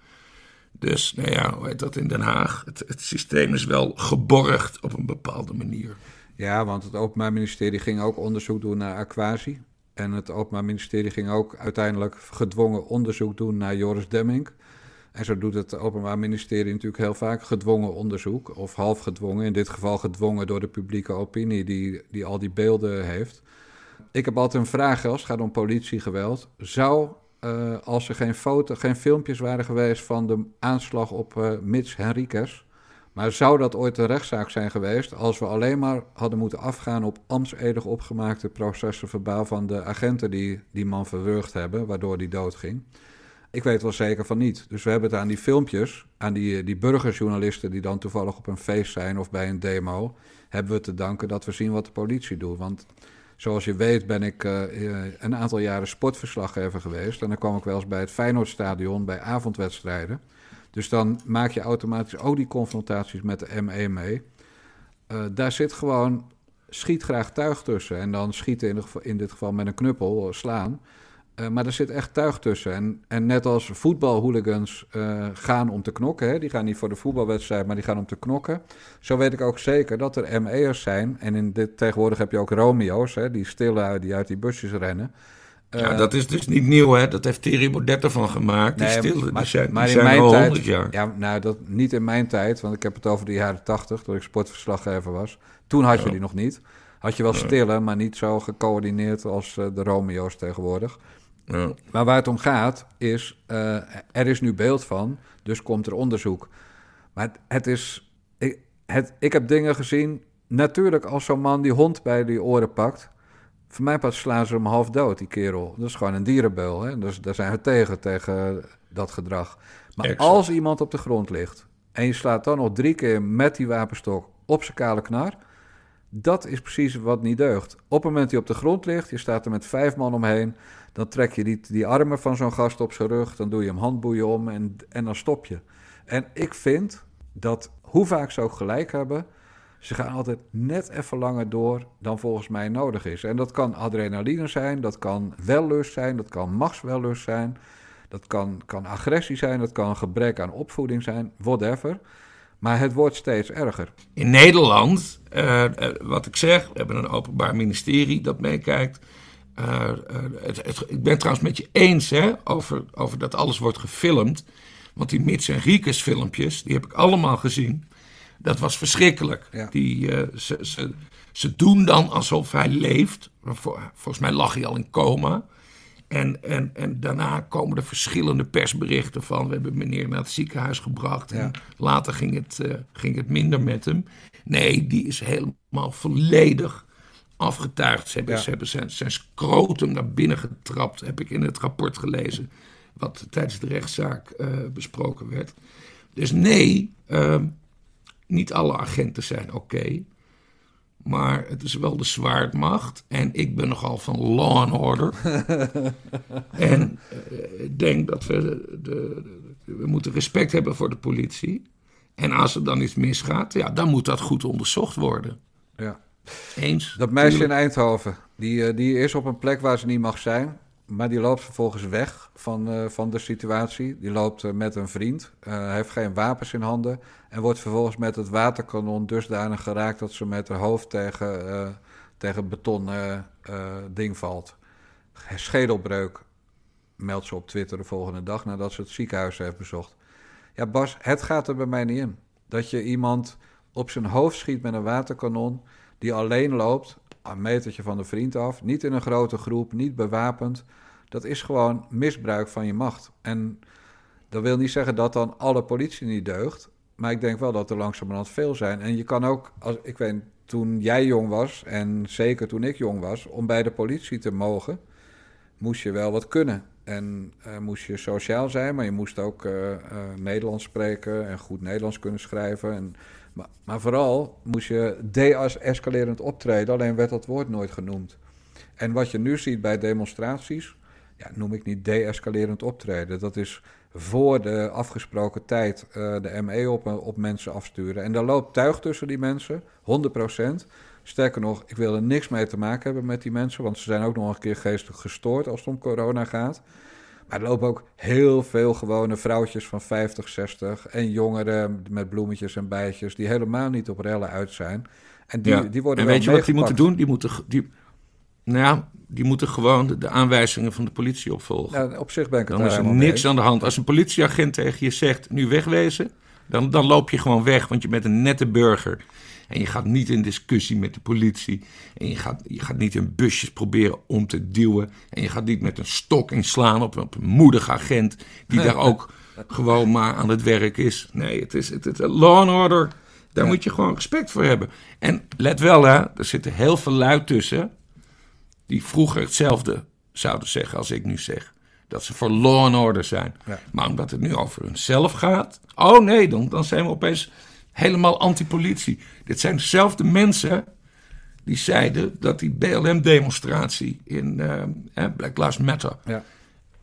Speaker 4: Dus, nou ja, hoe heet dat in Den Haag? Het, het systeem is wel geborgd op een bepaalde manier.
Speaker 1: Ja, want het Openbaar Ministerie ging ook onderzoek doen naar Aquasi. En het Openbaar Ministerie ging ook uiteindelijk gedwongen onderzoek doen naar Joris Demming. En zo doet het Openbaar Ministerie natuurlijk heel vaak gedwongen onderzoek, of half gedwongen, in dit geval gedwongen door de publieke opinie die, die al die beelden heeft. Ik heb altijd een vraag als het gaat om politiegeweld. Zou, uh, als er geen, foto, geen filmpjes waren geweest van de aanslag op uh, Mitch Henriquez, maar zou dat ooit een rechtszaak zijn geweest als we alleen maar hadden moeten afgaan op ambtsedig opgemaakte processen verbaal van de agenten die die man verwurgd hebben, waardoor die doodging? Ik weet wel zeker van niet. Dus we hebben het aan die filmpjes, aan die, die burgerjournalisten die dan toevallig op een feest zijn of bij een demo, hebben we te danken dat we zien wat de politie doet. Want zoals je weet ben ik uh, een aantal jaren sportverslaggever geweest. En dan kwam ik wel eens bij het Feyenoordstadion bij avondwedstrijden. Dus dan maak je automatisch ook die confrontaties met de ME mee. Uh, daar zit gewoon schiet graag tuig tussen. En dan schieten in dit geval met een knuppel, slaan. Uh, maar er zit echt tuig tussen. En, en net als voetbalhooligans uh, gaan om te knokken, hè, die gaan niet voor de voetbalwedstrijd, maar die gaan om te knokken. Zo weet ik ook zeker dat er ME'ers zijn. En in dit, tegenwoordig heb je ook Romeo's, hè, die stille die uit die busjes rennen.
Speaker 4: Ja, uh, dat is dus niet nieuw, hè? Dat heeft Thierry Baudet ervan gemaakt. Die stille,
Speaker 1: maar,
Speaker 4: die zijn,
Speaker 1: maar
Speaker 4: die
Speaker 1: in
Speaker 4: zijn
Speaker 1: mijn
Speaker 4: al
Speaker 1: tijd,
Speaker 4: 100 jaar.
Speaker 1: Ja, nou, dat, niet in mijn tijd, want ik heb het over de jaren 80, toen ik sportverslaggever was. Toen had je die nog niet. Had je wel stille, maar niet zo gecoördineerd als de Romeo's tegenwoordig.
Speaker 4: Ja.
Speaker 1: Maar waar het om gaat is, uh, er is nu beeld van, dus komt er onderzoek. Maar het, het is, ik, het, ik heb dingen gezien, natuurlijk als zo'n man die hond bij die oren pakt, voor mij pas slaan ze hem half dood, die kerel. Dat is gewoon een dierenbeul, hè? Dus daar zijn we tegen, tegen dat gedrag. Maar
Speaker 4: Exact.
Speaker 1: als iemand op de grond ligt en je slaat dan nog drie keer met die wapenstok op zijn kale knar, dat is precies wat niet deugt. Op het moment dat hij op de grond ligt, je staat er met vijf man omheen, dan trek je die, die armen van zo'n gast op zijn rug, dan doe je hem handboeien om en, en dan stop je. En ik vind dat, hoe vaak ze ook gelijk hebben, ze gaan altijd net even langer door dan volgens mij nodig is. En dat kan adrenaline zijn, dat kan wellust zijn, dat kan machtswellust zijn, dat kan, kan agressie zijn, dat kan gebrek aan opvoeding zijn, whatever. Maar het wordt steeds erger.
Speaker 4: In Nederland, uh, uh, wat ik zeg, we hebben een openbaar ministerie dat meekijkt. Uh, het, het, ik ben het trouwens met je eens hè, over, over dat alles wordt gefilmd. Want die Mits en Riekes filmpjes, die heb ik allemaal gezien. Dat was verschrikkelijk.
Speaker 1: Ja.
Speaker 4: Die, ze, ze, ze doen dan alsof hij leeft. Volgens mij lag hij al in coma. En, en, en daarna komen er verschillende persberichten van... we hebben meneer naar het ziekenhuis gebracht... en later ging het, uh, ging het minder met hem. Nee, die is helemaal volledig afgetuigd. Ze hebben, ja. ze hebben zijn, zijn scrotum naar binnen getrapt... heb ik in het rapport gelezen... wat tijdens de rechtszaak uh, besproken werd. Dus nee, uh, niet alle agenten zijn oké... Okay. Maar het is wel de zwaardmacht. En ik ben nogal van law and order. en uh, ik denk dat we, de, de, de, we moeten respect hebben voor de politie. En als er dan iets misgaat, ja, dan moet dat goed onderzocht worden.
Speaker 1: Ja.
Speaker 4: Eens.
Speaker 1: Dat meisje in Eindhoven, die, die is op een plek waar ze niet mag zijn. Maar die loopt vervolgens weg van, uh, van de situatie. Die loopt uh, met een vriend. Uh, heeft geen wapens in handen. En wordt vervolgens met het waterkanon dusdanig geraakt dat ze met haar hoofd tegen, tegen beton ding valt. schedelbreuk, meldt ze op Twitter de volgende dag nadat ze het ziekenhuis heeft bezocht. Ja, Bas, het gaat er bij mij niet in. Dat je iemand op zijn hoofd schiet met een waterkanon, die alleen loopt, een metertje van de vriend af, niet in een grote groep, niet bewapend. Dat is gewoon misbruik van je macht. En dat wil niet zeggen dat dan alle politie niet deugt. Maar ik denk wel dat er langzamerhand veel zijn. En je kan ook, als, ik weet, toen jij jong was, en zeker toen ik jong was, om bij de politie te mogen, moest je wel wat kunnen. En uh, moest je sociaal zijn, maar je moest ook uh, uh, Nederlands spreken en goed Nederlands kunnen schrijven. En, maar, maar vooral moest je de-escalerend optreden, alleen werd dat woord nooit genoemd. En wat je nu ziet bij demonstraties, ja, noem ik niet de-escalerend optreden. Dat is voor de afgesproken tijd uh, de ME op, op mensen afsturen. En daar loopt tuig tussen die mensen, 100%. Sterker nog, ik wil er niks mee te maken hebben met die mensen, want ze zijn ook nog een keer geestelijk gestoord als het om corona gaat. Maar er lopen ook heel veel gewone vrouwtjes van 50, 60 en jongeren met bloemetjes en bijtjes die helemaal niet op rellen uit zijn. En die,
Speaker 4: Ja.
Speaker 1: die worden
Speaker 4: en weet je wat die moeten doen? Die moeten, die, nou ja, die moeten gewoon de, de aanwijzingen van de politie opvolgen.
Speaker 1: Ja, op zich ben ik het
Speaker 4: dan
Speaker 1: daar
Speaker 4: is er
Speaker 1: mee
Speaker 4: niks aan de hand. Als een politieagent tegen je zegt, nu wegwezen, dan, dan loop je gewoon weg, want je bent een nette burger. En je gaat niet in discussie met de politie. En je gaat, je gaat niet in busjes proberen om te duwen. En je gaat niet met een stok inslaan op, op een moedige agent die daar ook gewoon maar aan het werk is. Nee, het is, het is law and order. Daar moet je gewoon respect voor hebben. En let wel, hè, er zitten heel veel lui tussen die vroeger hetzelfde zouden zeggen als ik nu zeg. Dat ze voor law and order zijn.
Speaker 1: Ja.
Speaker 4: Maar omdat het nu over hunzelf gaat. Oh nee, dan, dan zijn we opeens helemaal anti-politie. Dit zijn dezelfde mensen die zeiden dat die BLM-demonstratie in eh, Black Lives Matter
Speaker 1: Ja.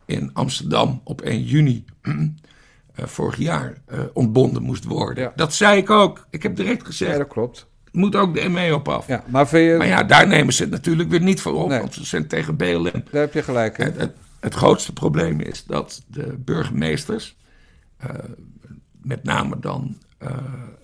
Speaker 4: in Amsterdam op 1 juni eh, vorig jaar eh, ontbonden moest worden.
Speaker 1: Ja.
Speaker 4: Dat zei ik ook. Ik heb direct
Speaker 1: ja,
Speaker 4: gezegd,
Speaker 1: dat klopt.
Speaker 4: moet ook de ME op af.
Speaker 1: Ja, maar je,
Speaker 4: Maar ja, daar nemen ze het natuurlijk weer niet voor op,
Speaker 1: Nee.
Speaker 4: want ze zijn tegen BLM.
Speaker 1: daar heb je gelijk in.
Speaker 4: Het, het, het grootste probleem is dat de burgemeesters, met name dan eh,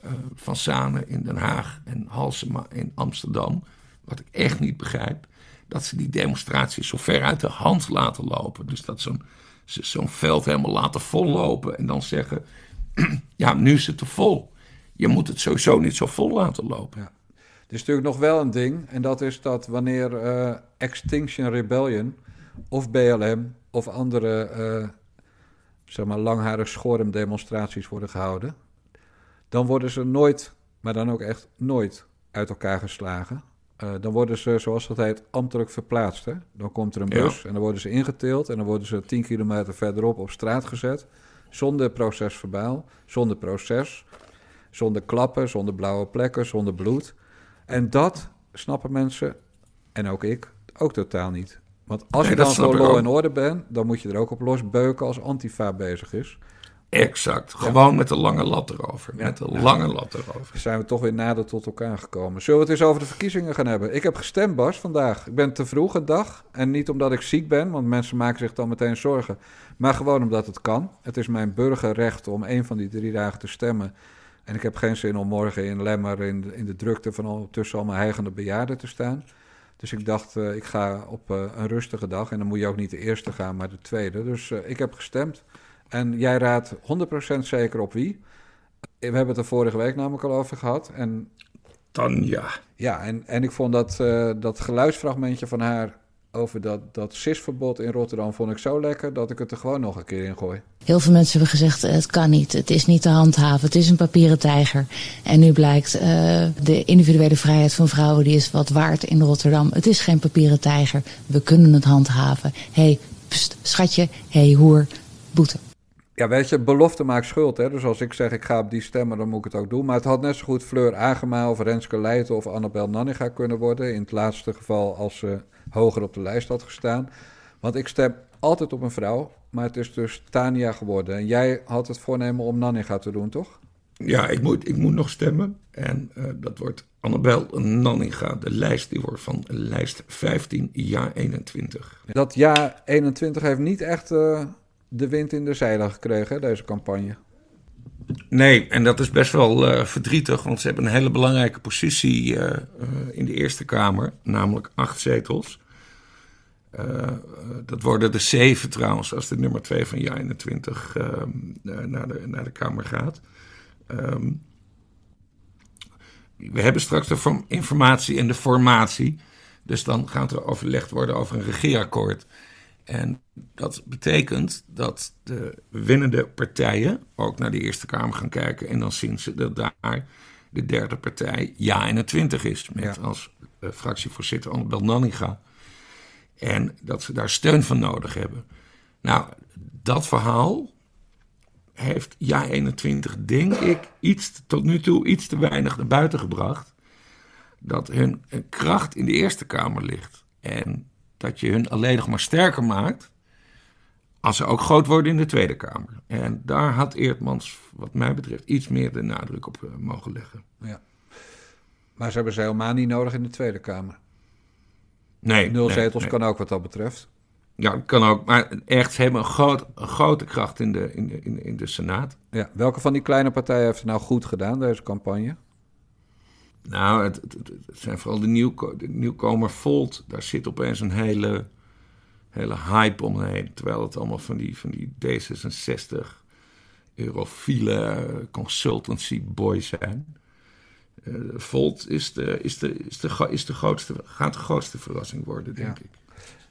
Speaker 4: eh, Van Zanen in Den Haag en Halsema in Amsterdam, wat ik echt niet begrijp, dat ze die demonstraties zo ver uit de hand laten lopen. Dus dat zo'n ze zo'n veld helemaal laten vollopen en dan zeggen, ja, nu is het te vol. Je moet het sowieso niet zo vol laten lopen.
Speaker 1: Ja. Er is natuurlijk nog wel een ding, en dat is dat wanneer eh, Extinction Rebellion of BLM of andere zeg maar langharig schorum demonstraties worden gehouden, dan worden ze nooit, maar dan ook echt nooit uit elkaar geslagen. Eh, dan worden ze, zoals dat heet, ambtelijk verplaatst. Hè? Dan komt er een
Speaker 4: Ja.
Speaker 1: bus en dan worden ze ingeteeld en dan worden ze 10 kilometer verderop op straat gezet. Zonder procesverbaal, zonder proces, zonder klappen, zonder blauwe plekken, zonder bloed. En dat snappen mensen, en ook ik, ook totaal niet. Want als
Speaker 4: Nee,
Speaker 1: je dan voor law
Speaker 4: ook.
Speaker 1: en orde bent, dan moet je er ook op losbeuken als Antifa bezig is.
Speaker 4: Exact. Gewoon met de lange lat erover.
Speaker 1: Ja.
Speaker 4: Met de lange lat erover.
Speaker 1: Dan zijn we toch weer nader tot elkaar gekomen. Zullen we het eens over de verkiezingen gaan hebben? Ik heb gestemd, Bas, vandaag. Ik ben te vroeg een dag. En niet omdat ik ziek ben, want mensen maken zich dan meteen zorgen. Maar gewoon omdat het kan. Het is mijn burgerrecht om een van die drie dagen te stemmen. En ik heb geen zin om morgen in Lemmer in de, in de drukte van al, tussen allemaal heigende bejaarden te staan. Dus ik dacht, eh, ik ga op eh, een rustige dag. En dan moet je ook niet de eerste gaan, maar de tweede. Dus eh, ik heb gestemd. En jij raadt 100% zeker op wie. We hebben het er vorige week namelijk al over gehad. En
Speaker 4: Tanja.
Speaker 1: ja, en, en ik vond dat, eh, dat geluidsfragmentje van haar over dat, dat CIS-verbod in Rotterdam vond ik zo lekker dat ik het er gewoon nog een keer in gooi.
Speaker 8: Heel veel mensen hebben gezegd, eh, het kan niet, het is niet te handhaven, het is een papieren tijger. En nu blijkt, eh, de individuele vrijheid van vrouwen die is wat waard in Rotterdam. Het is geen papieren tijger, we kunnen het handhaven. Hé, hey, pst, schatje, hé, hey, hoer, boete.
Speaker 1: Ja, weet je, belofte maakt schuld. Hè? Dus als ik zeg ik ga op die stemmen, dan moet ik het ook doen. Maar het had net zo goed Fleur Agema of Renske Leijten of Annabel Nanninga kunnen worden. In het laatste geval als ze hoger op de lijst had gestaan. Want ik stem altijd op een vrouw, maar het is dus Tania geworden. En jij had het voornemen om Nanninga te doen, toch?
Speaker 4: Ja, ik moet, ik moet nog stemmen. En eh, dat wordt Annabel Nanninga. De lijst die wordt van lijst 15, jaar 21.
Speaker 1: Dat jaar 21 heeft niet echt eh, de wind in de zeilen gekregen, deze campagne.
Speaker 4: Nee, en dat is best wel eh, verdrietig, want ze hebben een hele belangrijke positie eh, eh, in de Eerste Kamer, namelijk acht zetels. dat worden de zeven trouwens, als de nummer twee van jaar 21 ehm, naar, de, naar de Kamer gaat. Ehm, we hebben straks de informatie en de formatie. Dus dan gaat er overlegd worden over een regeerakkoord. En dat betekent dat de winnende partijen ook naar de Eerste Kamer gaan kijken. En dan zien ze dat daar de derde partij Ja 21 is. Met als uh, fractievoorzitter Annabel Nanninga. En dat ze daar steun van nodig hebben. Nou, dat verhaal heeft Ja 21, denk ik, iets, tot nu toe iets te weinig naar buiten gebracht. Dat hun kracht in de Eerste Kamer ligt. En dat je hun alleen nog maar sterker maakt. als ze ook groot worden in de Tweede Kamer. En daar had Eertmans, wat mij betreft, iets meer de nadruk op uh, mogen leggen.
Speaker 1: Ja. Maar ze hebben ze helemaal niet nodig in de Tweede Kamer.
Speaker 4: Nee.
Speaker 1: Nul zetels kan ook wat dat betreft.
Speaker 4: Ja, kan ook. Maar echt, ze hebben een, groot, een grote kracht in de, in, in, in de Senaat.
Speaker 1: Ja, welke van die kleine partijen heeft het nou goed gedaan, deze campagne?
Speaker 4: Nou, het, het, zijn vooral de, nieuwko de nieuwkomer Volt. Daar zit opeens een hele, hele hype omheen. Terwijl het allemaal van die, van die D66 eurofiele consultancy boys zijn. Uh, Volt is de, is, de, is, de, is de grootste, gaat de grootste verrassing worden, denk ik.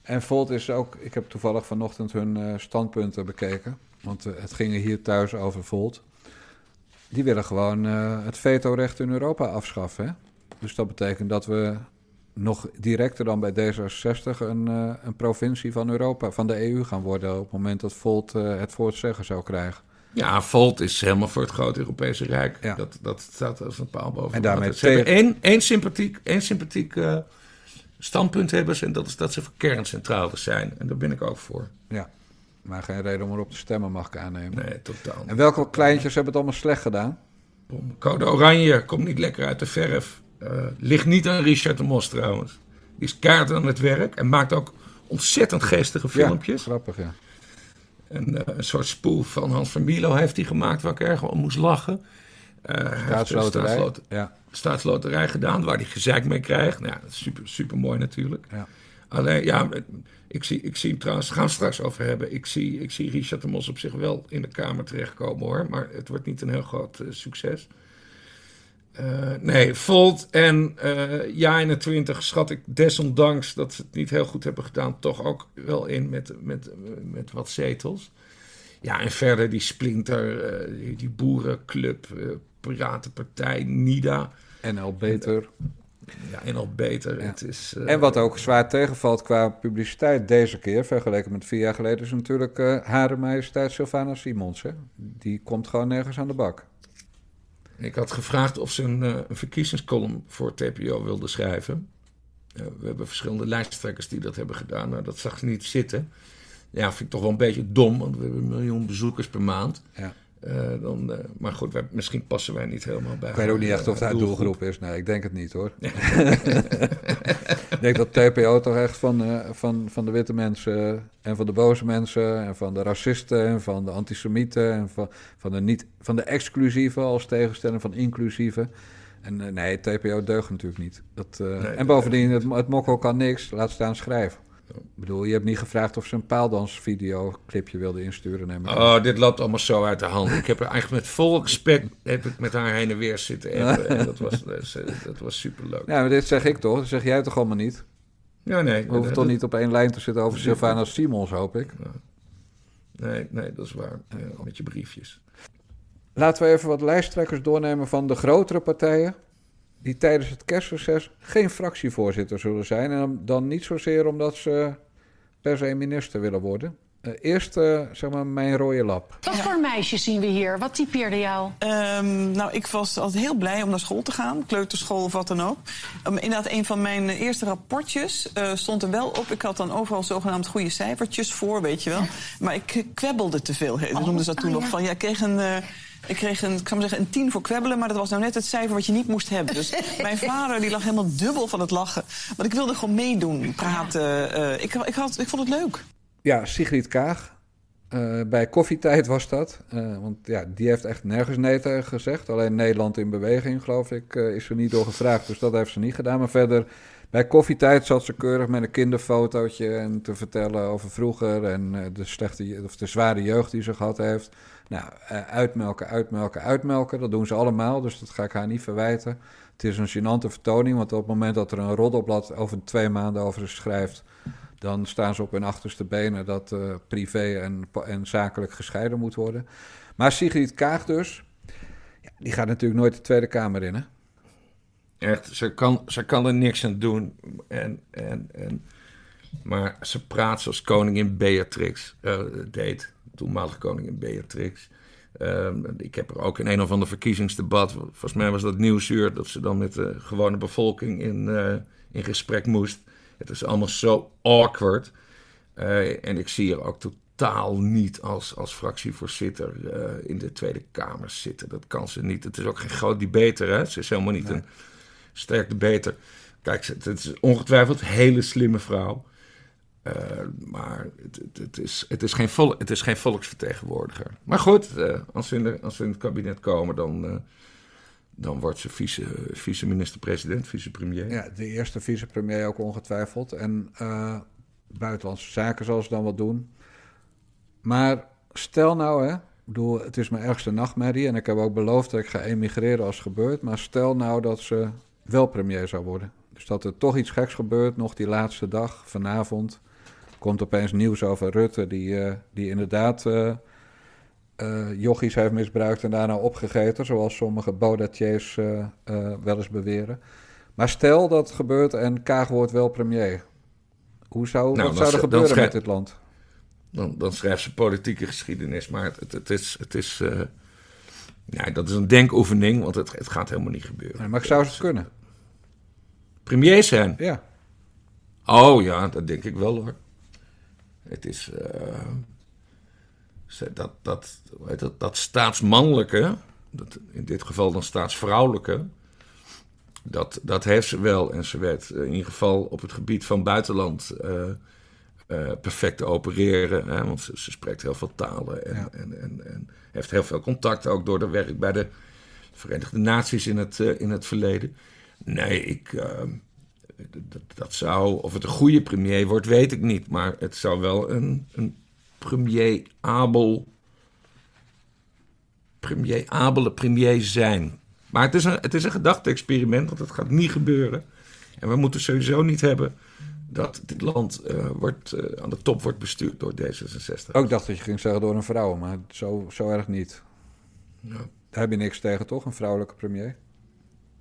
Speaker 1: En Volt is ook, ik heb toevallig vanochtend hun uh, standpunten bekeken. Want uh, het ging hier thuis over Volt. Die willen gewoon uh, het vetorecht in Europa afschaffen. Hè? Dus dat betekent dat we nog directer dan bij D66 een, een provincie van Europa, van de EU gaan worden. op het moment dat Volt het voor het zeggen zou krijgen.
Speaker 4: Ja, Volt is helemaal voor het grote Europese Rijk. Ja. Dat, dat staat als een paal boven.
Speaker 1: En daarmee
Speaker 4: ze hebben één, één sympathiek, één sympathiek standpunt hebben ze en dat is dat ze kerncentrales zijn. En daar ben ik ook voor.
Speaker 1: Ja, maar geen reden om erop te stemmen, mag ik aannemen.
Speaker 4: Nee, totaal.
Speaker 1: En welke kleintjes hebben het allemaal slecht gedaan?
Speaker 4: Code Oranje komt niet lekker uit de verf. Uh, ligt niet aan Richard de Mos trouwens. Die is kaart aan het werk en maakt ook ontzettend geestige filmpjes.
Speaker 1: Ja, grappig, ja.
Speaker 4: En, uh, een soort spoof van Hans van Milo heeft hij gemaakt waar ik erg om moest lachen.
Speaker 1: Uh, staatsloterij. Ja
Speaker 4: staatsloterij gedaan, waar hij gezeik mee krijgt. Nou, ja, dat is super, super mooi natuurlijk. Ja. Alleen, ja, ik zie, ik zie hem trouwens, gaan we straks over hebben. Ik zie, ik zie Richard de Mos op zich wel in de Kamer terechtkomen hoor. Maar het wordt niet een heel groot uh, succes. Uh, nee, Volt en uh, Ja 21 schat ik desondanks dat ze het niet heel goed hebben gedaan, toch ook wel in met, met, met wat zetels. Ja, en verder die Splinter, die, die boerenclub, Piratenpartij, NIDA.
Speaker 1: NL Beter.
Speaker 4: Ja, NL Beter. Het is,
Speaker 1: uh, en wat ook zwaar tegenvalt qua publiciteit deze keer, vergeleken met vier jaar geleden, is natuurlijk uh, Hare Majesteit Sylvana Simons. Hè? Die komt gewoon nergens aan de bak.
Speaker 4: Ik had gevraagd of ze een, uh, een verkiezingscolumn voor TPO wilde schrijven. we hebben verschillende lijsttrekkers die dat hebben gedaan, maar dat zag ze niet zitten. Ja, vind ik toch wel een beetje dom, want we hebben een miljoen bezoekers per maand. Ja. Uh, dan, uh, maar goed, wij, misschien passen wij niet helemaal bij.
Speaker 1: Ik weet ook niet echt of dat doelgroep. doelgroep is. Nee, ik denk het niet hoor. ik denk dat TPO toch echt van, uh, van, van de witte mensen en van de boze mensen en van de racisten en van de antisemieten en van, van, de, niet, van de exclusieve als tegenstelling van inclusieve. En nee, TPO deugt natuurlijk niet. Dat, nee, en bovendien, het, het mokko kan niks, laat staan schrijven. Ik bedoel, je hebt niet gevraagd of ze een paaldansvideo-clipje wilde insturen. Neem
Speaker 4: oh, dit loopt allemaal zo uit de hand. Ik heb er eigenlijk met vol respect heb ik met haar heen en weer zitten en dat was, dat was superleuk.
Speaker 1: Ja, maar dit zeg ik toch? Dat zeg jij toch allemaal niet?
Speaker 4: Ja, nee.
Speaker 1: We hoeven toch niet op één lijn te zitten over Sylvana Simons, hoop ik?
Speaker 4: Nee, nee, dat is waar. met je briefjes.
Speaker 1: Laten we even wat lijsttrekkers doornemen van de grotere partijen die tijdens het kerstreces geen fractievoorzitter zullen zijn. En dan niet zozeer omdat ze per se minister willen worden. Uh, eerst, uh, zeg maar, mijn rode lap.
Speaker 9: Wat voor meisjes zien we hier? Wat typeerde jou?
Speaker 10: Um, nou, ik was altijd heel blij om naar school te gaan. Kleuterschool of wat dan ook. Um, inderdaad, een van mijn eerste rapportjes uh, stond er wel op. Ik had dan overal zogenaamd goede cijfertjes voor, weet je wel. Maar ik kwebbelde te veel. Oh, noemden ze dat toen oh, nog. Ja. Van, ja, ik kreeg een... Ik kreeg een, ik kan maar zeggen, een tien voor kwebbelen, maar dat was nou net het cijfer wat je niet moest hebben. Dus mijn vader die lag helemaal dubbel van het lachen. Want ik wilde gewoon meedoen, praten. Uh, ik, ik, had, ik vond het leuk.
Speaker 1: Ja, Sigrid Kaag. Uh, bij koffietijd was dat. Uh, want ja, die heeft echt nergens nee tegen gezegd. Alleen Nederland in beweging, geloof ik, is er niet door gevraagd. Dus dat heeft ze niet gedaan. Maar verder Bij koffietijd zat ze keurig met een kinderfotootje en te vertellen over vroeger en eh, de, slechte, of de zware jeugd die ze gehad heeft. Nou, eh, uitmelken, uitmelken, uitmelken, dat doen ze allemaal, dus dat ga ik haar niet verwijten. Het is een gênante vertoning, want op het moment dat er een roddelblad over twee maanden over schrijft, dan staan ze op hun achterste benen dat uh, privé en, en zakelijk gescheiden moet worden. Maar Sigrid Kaag dus, ja, die gaat natuurlijk nooit de Tweede Kamer in, hè?
Speaker 4: Echt, ze kan, ze kan er niks aan doen. En, en, en, maar ze praat zoals koningin Beatrix uh, deed. Toenmalige koningin Beatrix. Uh, ik heb er ook in een of ander verkiezingsdebat, volgens mij was dat nieuwsuur, dat ze dan met de gewone bevolking in, uh, in gesprek moest. Het is allemaal zo awkward. Uh, en ik zie er ook totaal niet als, als fractievoorzitter in de Tweede Kamer zitten. Dat kan ze niet. Het is ook geen groot debater, hè? Ze is helemaal niet nee. een sterk beter. Kijk, het is ongetwijfeld een hele slimme vrouw. Uh, maar het, het, is, het, is geen vol, het is geen volksvertegenwoordiger. Maar goed, uh, als, ze in het kabinet komen, dan, uh, dan wordt ze vice, vice-minister-president, vice-premier.
Speaker 1: Ja, de eerste vice-premier ook ongetwijfeld. En buitenlandse zaken zal ze dan wat doen. Maar stel nou, hè, het is mijn ergste nachtmerrie. En ik heb ook beloofd dat ik ga emigreren als het gebeurt. Maar stel nou dat ze wel premier zou worden. Dus dat er toch iets geks gebeurt, nog die laatste dag, vanavond. Komt opeens nieuws over Rutte, die, uh, die inderdaad uh, uh, jochies heeft misbruikt en daarna opgegeten, zoals sommige baudatiers wel eens beweren. Maar stel dat gebeurt en Kaag wordt wel premier. Hoe zou, nou, wat zou er gebeuren schrijf, met dit land?
Speaker 4: Dan, dan schrijft ze politieke geschiedenis, maar het, het, is... Het is ja, dat is een denkoefening, want het, het gaat helemaal niet gebeuren.
Speaker 1: Ja, maar ik zou ze kunnen.
Speaker 4: Premier zijn?
Speaker 1: Ja.
Speaker 4: Oh ja, dat denk ik wel hoor. Het is. Uh, dat, dat, dat, dat staatsmannelijke, dat, in dit geval dan staatsvrouwelijke. Dat, dat heeft ze wel. En ze werd in ieder geval op het gebied van buitenland uh, uh, perfect te opereren. Hè, want ze, ze, spreekt heel veel talen en, ja. en, en, en, heeft heel veel contact ook door de werk bij de Verenigde Naties in het, uh, in het verleden. Nee, ik, dat, dat, zou, of het een goede premier wordt, weet ik niet. Maar het zou wel een, een premier Abel, premier Abele premier zijn. Maar het is een, het is een gedachte-experiment, want het gaat niet gebeuren. En we moeten sowieso niet hebben dat dit land uh, wordt, uh, aan de top wordt bestuurd door D66.
Speaker 1: Ook dacht dat je ging zeggen door een vrouw, maar zo, zo erg niet.
Speaker 4: Ja.
Speaker 1: Daar heb je niks tegen, toch? Een vrouwelijke premier?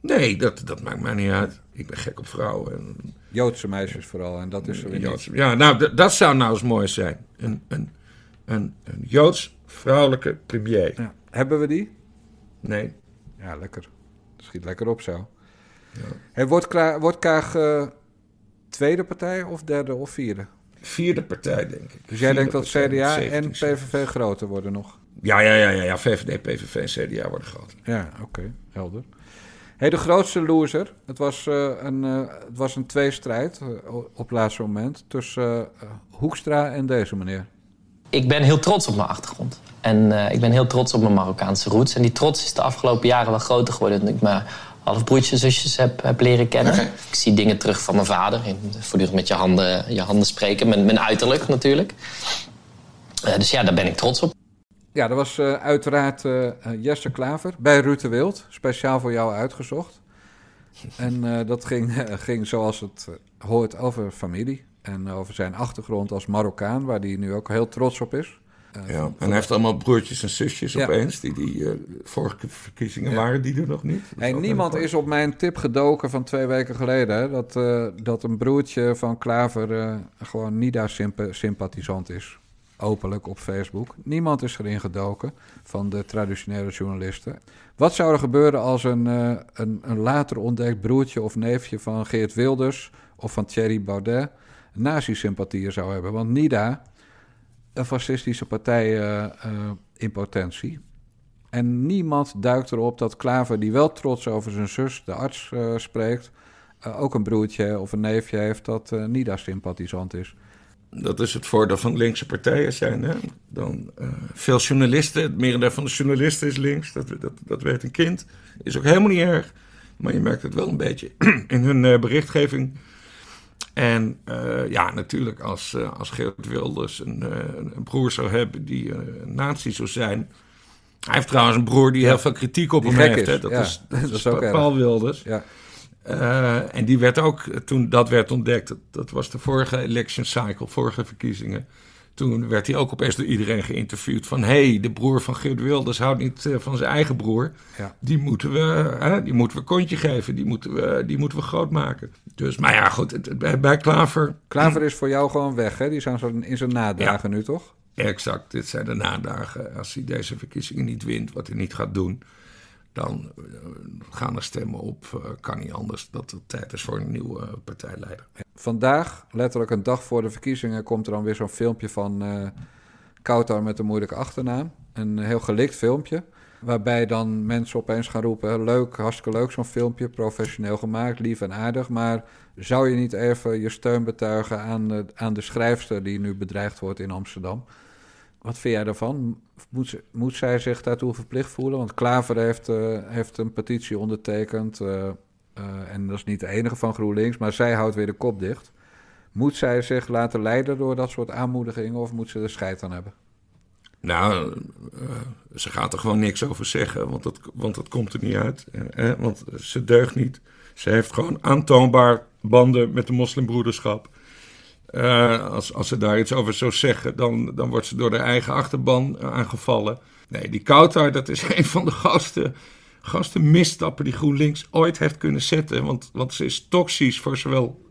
Speaker 4: Nee, dat, dat maakt mij niet uit. Ik ben gek op vrouwen. En...
Speaker 1: Joodse meisjes vooral, en dat is er weer
Speaker 4: niet. Ja, nou, dat zou nou eens mooi zijn. Een, een, een, een Joods vrouwelijke premier.
Speaker 1: Ja. Hebben we die?
Speaker 4: Nee.
Speaker 1: Ja, lekker. Schiet lekker op zo. Ja. Hey, wordt, Kra wordt Kaag uh, tweede partij of derde of vierde?
Speaker 4: Vierde partij, denk ik.
Speaker 1: Dus jij denkt dat CDA en PVV groter worden nog?
Speaker 4: Ja, ja, ja, ja, ja. VVD, PVV en CDA worden groter.
Speaker 1: Ja, oké. Okay. Helder. Hey, de grootste loser. Het was, uh, een, uh, het was een tweestrijd uh, op het laatste moment tussen Hoekstra en deze meneer.
Speaker 11: Ik ben heel trots op mijn achtergrond. En ik ben heel trots op mijn Marokkaanse roots. En die trots is de afgelopen jaren wel groter geworden. Toen ik mijn halfbroertjes en zusjes heb, heb leren kennen. Okay. Ik zie dingen terug van mijn vader. Voortdurend met je handen, je handen spreken. Mijn, mijn uiterlijk natuurlijk. dus ja, daar ben ik trots op.
Speaker 1: Ja, dat was uh, uiteraard uh, Jesse Klaver bij Ruud de Wild, speciaal voor jou uitgezocht. En uh, dat ging, ging zoals het hoort over familie en over zijn achtergrond als Marokkaan, waar hij nu ook heel trots op is.
Speaker 4: ja, en hij heeft allemaal broertjes en zusjes ja. opeens, die, die vorige verkiezingen ja. waren die er nog niet.
Speaker 1: Hey, niemand is op mijn tip gedoken van twee weken geleden, hè, dat, dat een broertje van Klaver gewoon NIDA-sympathisant is openlijk op Facebook. Niemand is erin gedoken van de traditionele journalisten. Wat zou er gebeuren als een, uh, een, een later ontdekt broertje of neefje van Geert Wilders of van Thierry Baudet nazi-sympathieën zou hebben? Want NIDA, een fascistische partij uh, uh, in potentie. En niemand duikt erop dat Klaver, die wel trots over zijn zus, de arts, spreekt, ook een broertje of een neefje heeft dat NIDA-sympathisant is.
Speaker 4: Dat is het voordeel van linkse partijen zijn. Hè? Dan, uh, veel journalisten, het merendeel van de journalisten is links, dat, dat, dat weet een kind. Is ook helemaal niet erg. Maar je merkt het wel een beetje in hun uh, berichtgeving. En uh, ja, natuurlijk als, als Geert Wilders een, een, broer zou hebben die een nazi zou zijn. Hij heeft trouwens een broer die heel veel kritiek op
Speaker 1: die
Speaker 4: hem heeft.
Speaker 1: Is.
Speaker 4: Hè? Dat,
Speaker 1: ja,
Speaker 4: is,
Speaker 1: dat,
Speaker 4: dat
Speaker 1: is ook
Speaker 4: Paul
Speaker 1: erg.
Speaker 4: Wilders.
Speaker 1: Ja.
Speaker 4: En die werd ook, toen dat werd ontdekt, dat, dat was de vorige election cycle, vorige verkiezingen. Toen werd hij ook opeens door iedereen geïnterviewd van... hé, hey, de broer van Geert Wilders houdt niet uh, van zijn eigen broer.
Speaker 1: Ja.
Speaker 4: Die, moeten we, uh, die moeten we kontje geven, die moeten we, die moeten we groot maken. Dus, maar ja, goed, het, bij, bij Klaver...
Speaker 1: Klaver is voor jou gewoon weg, hè? Die zijn in zijn nadagen ja. nu, toch?
Speaker 4: Exact, dit zijn de nadagen. Als hij deze verkiezingen niet wint, wat hij niet gaat doen... dan uh, gaan er stemmen op, kan niet anders... dat het tijd is voor een nieuwe partijleider.
Speaker 1: Vandaag, letterlijk een dag voor de verkiezingen, komt er dan weer zo'n filmpje van uh, met een moeilijke achternaam. Een heel gelikt filmpje. Waarbij dan mensen opeens gaan roepen: leuk, hartstikke leuk zo'n filmpje, professioneel gemaakt, lief en aardig. Maar zou je niet even je steun betuigen aan de, aan de schrijfster die nu bedreigd wordt in Amsterdam? Wat vind jij daarvan? Moet, zij zich daartoe verplicht voelen? Want Klaver heeft, uh, heeft een petitie ondertekend. Uh, uh, en dat is niet de enige van GroenLinks, maar zij houdt weer de kop dicht. Moet zij zich laten leiden door dat soort aanmoedigingen of moet ze er scheid aan hebben?
Speaker 4: Nou, ze gaat er gewoon niks over zeggen, want dat, want dat komt er niet uit. Eh, want ze deugt niet. Ze heeft gewoon aantoonbaar banden met de moslimbroederschap. Uh, als, als ze daar iets over zou zeggen, dan, dan wordt ze door de eigen achterban aangevallen. Nee, die Kautar, dat is een van de gasten gasten misstappen die GroenLinks ooit heeft kunnen zetten. Want, want ze is toxisch voor zowel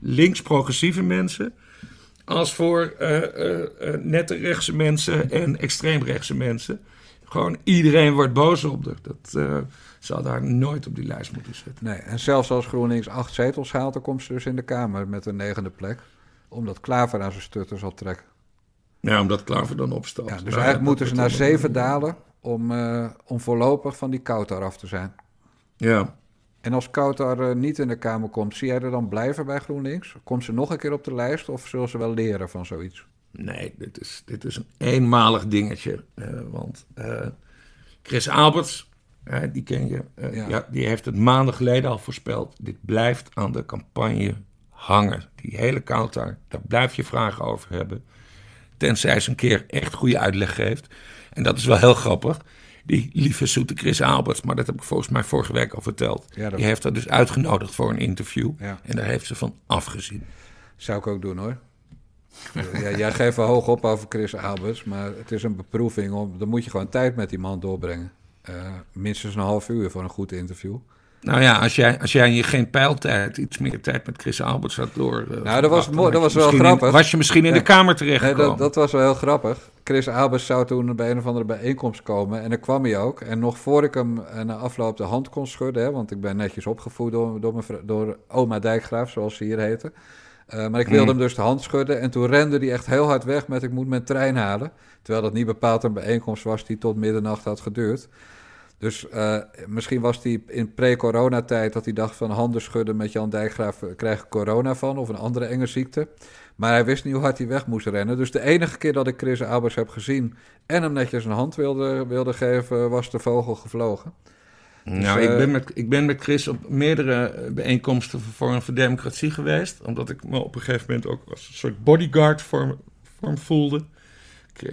Speaker 4: links-progressieve mensen. als voor uh, nette rechtse mensen en extreemrechtse mensen. Gewoon iedereen wordt boos op haar. Dat zou daar nooit op die lijst moeten zetten.
Speaker 1: Nee, en zelfs als GroenLinks acht zetels haalt, dan komt ze dus in de Kamer met een negende plek. Omdat Klaver aan zijn stutter zal trekken.
Speaker 4: Ja, omdat Klaver dan opstapt.
Speaker 1: Ja, dus nou, eigenlijk moeten ze naar zeven dalen om, uh, om voorlopig van die Kautar af te zijn.
Speaker 4: Ja.
Speaker 1: En als Kautar uh, niet in de Kamer komt, zie jij er dan blijven bij GroenLinks? Komt ze nog een keer op de lijst of zullen ze wel leren van zoiets?
Speaker 4: Nee, dit is, dit is een eenmalig dingetje. Uh, want Chris Alberts, die ken je, ja. ja. die heeft het maanden geleden al voorspeld. Dit blijft aan de campagne hangen. Die hele Kautar, daar blijf je vragen over hebben. Tenzij ze een keer echt goede uitleg geeft. En dat is wel heel grappig. Die lieve zoete Chris Alberts, maar dat heb ik volgens mij vorige week al verteld. Ja, die heeft haar dus uitgenodigd voor een interview.
Speaker 1: Ja.
Speaker 4: En daar heeft ze van afgezien.
Speaker 1: Zou ik ook doen hoor. ja, jij geeft wel hoog op over Chris Alberts, maar het is een beproeving. Om, dan moet je gewoon tijd met die man doorbrengen. Uh, minstens een half uur voor een goed interview.
Speaker 4: Nou ja, als jij, als jij je geen pijltijd, iets meer tijd met Chris Alberts had door. Uh,
Speaker 1: nou, dat was, dat was wel grappig.
Speaker 4: In, was je misschien in
Speaker 1: nee,
Speaker 4: de Kamer terechtgekomen?
Speaker 1: Nee, dat, dat, was wel heel grappig. Chris Alberts zou toen bij een of andere bijeenkomst komen. En dan kwam hij ook. En nog voor ik hem na afloop de hand kon schudden, hè, want ik ben netjes opgevoed door, door, mijn, door oma Dijkgraaf, zoals ze hier heette. Uh, maar ik wilde mm. hem dus de hand schudden. En toen rende hij echt heel hard weg met ik moet mijn trein halen. Terwijl dat niet bepaald een bijeenkomst was die tot middernacht had geduurd. Dus uh, misschien was hij in pre-coronatijd dat hij dacht van handen schudden met Jan Dijkgraaf krijg ik corona van of een andere enge ziekte. Maar hij wist niet hoe hard hij weg moest rennen. Dus de enige keer dat ik Chris Albers heb gezien en hem netjes een hand wilde, wilde geven, was de vogel gevlogen.
Speaker 4: Dus, nou, uh, ik, ben met, ik ben met Chris op meerdere bijeenkomsten voor Forum voor Democratie geweest. Omdat ik me op een gegeven moment ook als een soort bodyguard voor, voor hem voelde.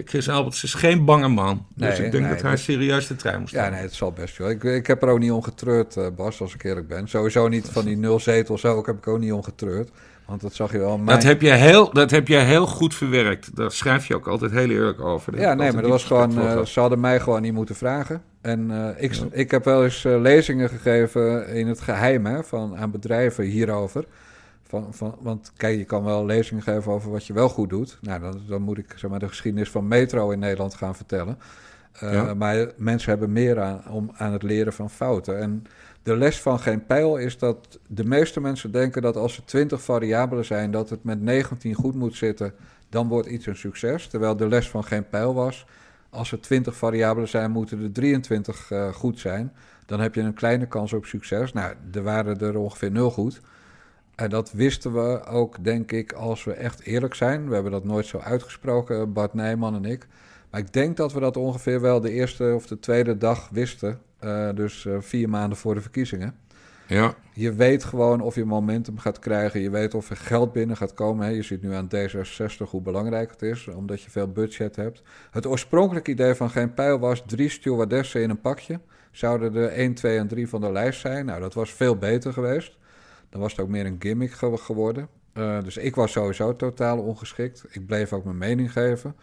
Speaker 4: Chris Alberts is geen bange man. Dus ik denk nee, dat hij serieus de trein moest
Speaker 1: Ja, nee, het zal best wel. Ik, ik heb er ook niet om getreurd, uh, Bas, als ik eerlijk ben. Sowieso niet van die nul zetels ook heb ik ook niet om getreurd. Want dat zag je wel. Mijn...
Speaker 4: Dat, heb je heel, dat heb je heel goed verwerkt. Daar schrijf je ook altijd heel eerlijk over.
Speaker 1: Ja, nee, maar dat was gewoon. Uh, ze hadden mij gewoon niet moeten vragen. En uh, ik, ja. ik heb wel eens uh, lezingen gegeven in het geheim hè, van, aan bedrijven hierover. Van, van, want kijk, je kan wel lezingen geven over wat je wel goed doet. Nou, dan, dan moet ik zeg maar, de geschiedenis van metro in Nederland gaan vertellen. Uh, ja. Maar mensen hebben meer aan, om, aan het leren van fouten. En de les van geen pijl is dat de meeste mensen denken dat als er 20 variabelen zijn, dat het met 19 goed moet zitten, dan wordt iets een succes. Terwijl de les van geen pijl was, als er 20 variabelen zijn, moeten er 23 uh, goed zijn. Dan heb je een kleine kans op succes. Nou, er waren er ongeveer nul goed. En dat wisten we ook, denk ik, als we echt eerlijk zijn. We hebben dat nooit zo uitgesproken, Bart Nijman en ik. Maar ik denk dat we dat ongeveer wel de eerste of de tweede dag wisten. Uh, dus uh, vier maanden voor de verkiezingen. Ja. Je weet gewoon of je momentum gaat krijgen. Je weet of er geld binnen gaat komen. Hè. Je ziet nu aan D66 hoe belangrijk het is, omdat je veel budget hebt. Het oorspronkelijke idee van Geen Pijl was drie stewardessen in een pakje. Zouden er 1, 2 en 3 van de lijst zijn. Nou, dat was veel beter geweest. Dan was het ook meer een gimmick geworden. Uh, dus ik was sowieso totaal ongeschikt. Ik bleef ook mijn mening geven.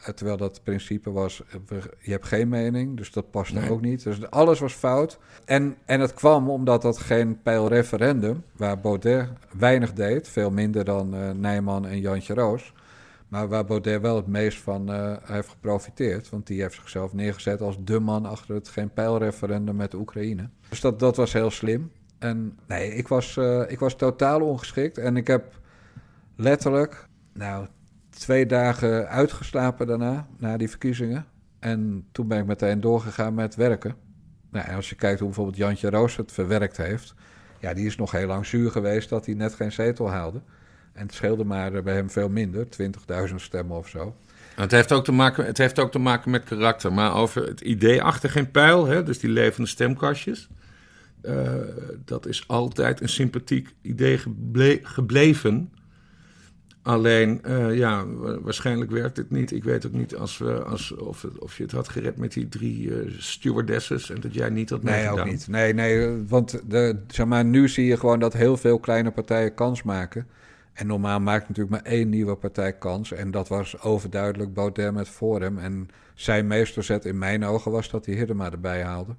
Speaker 1: Uh, terwijl dat principe was, uh, je hebt geen mening, dus dat past nee. ook niet. Dus alles was fout. En, en het kwam omdat dat geen pijlreferendum, waar Baudet weinig deed, veel minder dan Nijman en Jantje Roos. Maar waar Baudet wel het meest van heeft geprofiteerd. Want die heeft zichzelf neergezet als de man achter het geen pijlreferendum met de Oekraïne. Dus dat, dat was heel slim. En nee, ik was, uh, ik was totaal ongeschikt. En ik heb letterlijk, nou, twee dagen uitgeslapen daarna, na die verkiezingen. En toen ben ik meteen doorgegaan met werken. Nou, als je kijkt hoe bijvoorbeeld Jantje Roos het verwerkt heeft. Ja, die is nog heel lang zuur geweest dat hij net geen zetel haalde. En het scheelde maar bij hem veel minder, 20.000 stemmen of zo.
Speaker 4: Het heeft, ook te maken, het heeft ook te maken met karakter. Maar over het idee achter geen pijl, hè, dus die levende stemkastjes. Uh, dat is altijd een sympathiek idee geble gebleven. Alleen, uh, ja, waarschijnlijk werkt het niet. Ik weet ook niet als we, als, of, of je het had gered met die drie uh, stewardesses en dat jij niet had
Speaker 1: Nee, ook niet. Nee, nee, want de, zeg maar, nu zie je gewoon dat heel veel kleine partijen kans maken. En normaal maakt natuurlijk maar één nieuwe partij kans. En dat was overduidelijk Baudet met Forum. En zijn meesterzet in mijn ogen was dat hij Hiddema erbij haalde.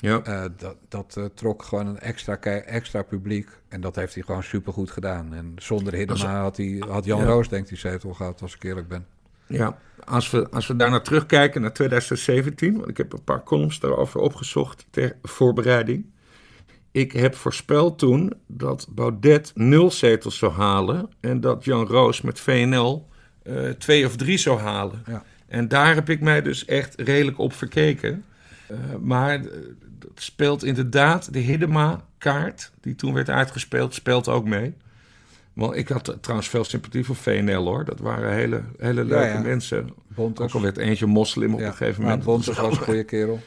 Speaker 1: Ja. Uh, dat dat uh, trok gewoon een extra, extra publiek. En dat heeft hij gewoon supergoed gedaan. En zonder Hiddema had, hij, had Jan ja. Roos denk ik die zetel gehad, als ik eerlijk ben.
Speaker 4: Ja, als we, als we daarna terugkijken naar 2017... want ik heb een paar columns daarover opgezocht ter voorbereiding. Ik heb voorspeld toen dat Baudet nul zetels zou halen... en dat Jan Roos met VNL uh, twee of drie zou halen. Ja. En daar heb ik mij dus echt redelijk op verkeken... Uh, maar speelt inderdaad de Hiddema-kaart, die toen werd uitgespeeld, speelt ook mee. Want ik had trouwens veel sympathie voor VNL hoor. Dat waren hele, hele leuke ja, ja. mensen. Bontes. Ook al werd eentje moslim op ja. een gegeven moment.
Speaker 1: Ja, Bontes was een goede kerel.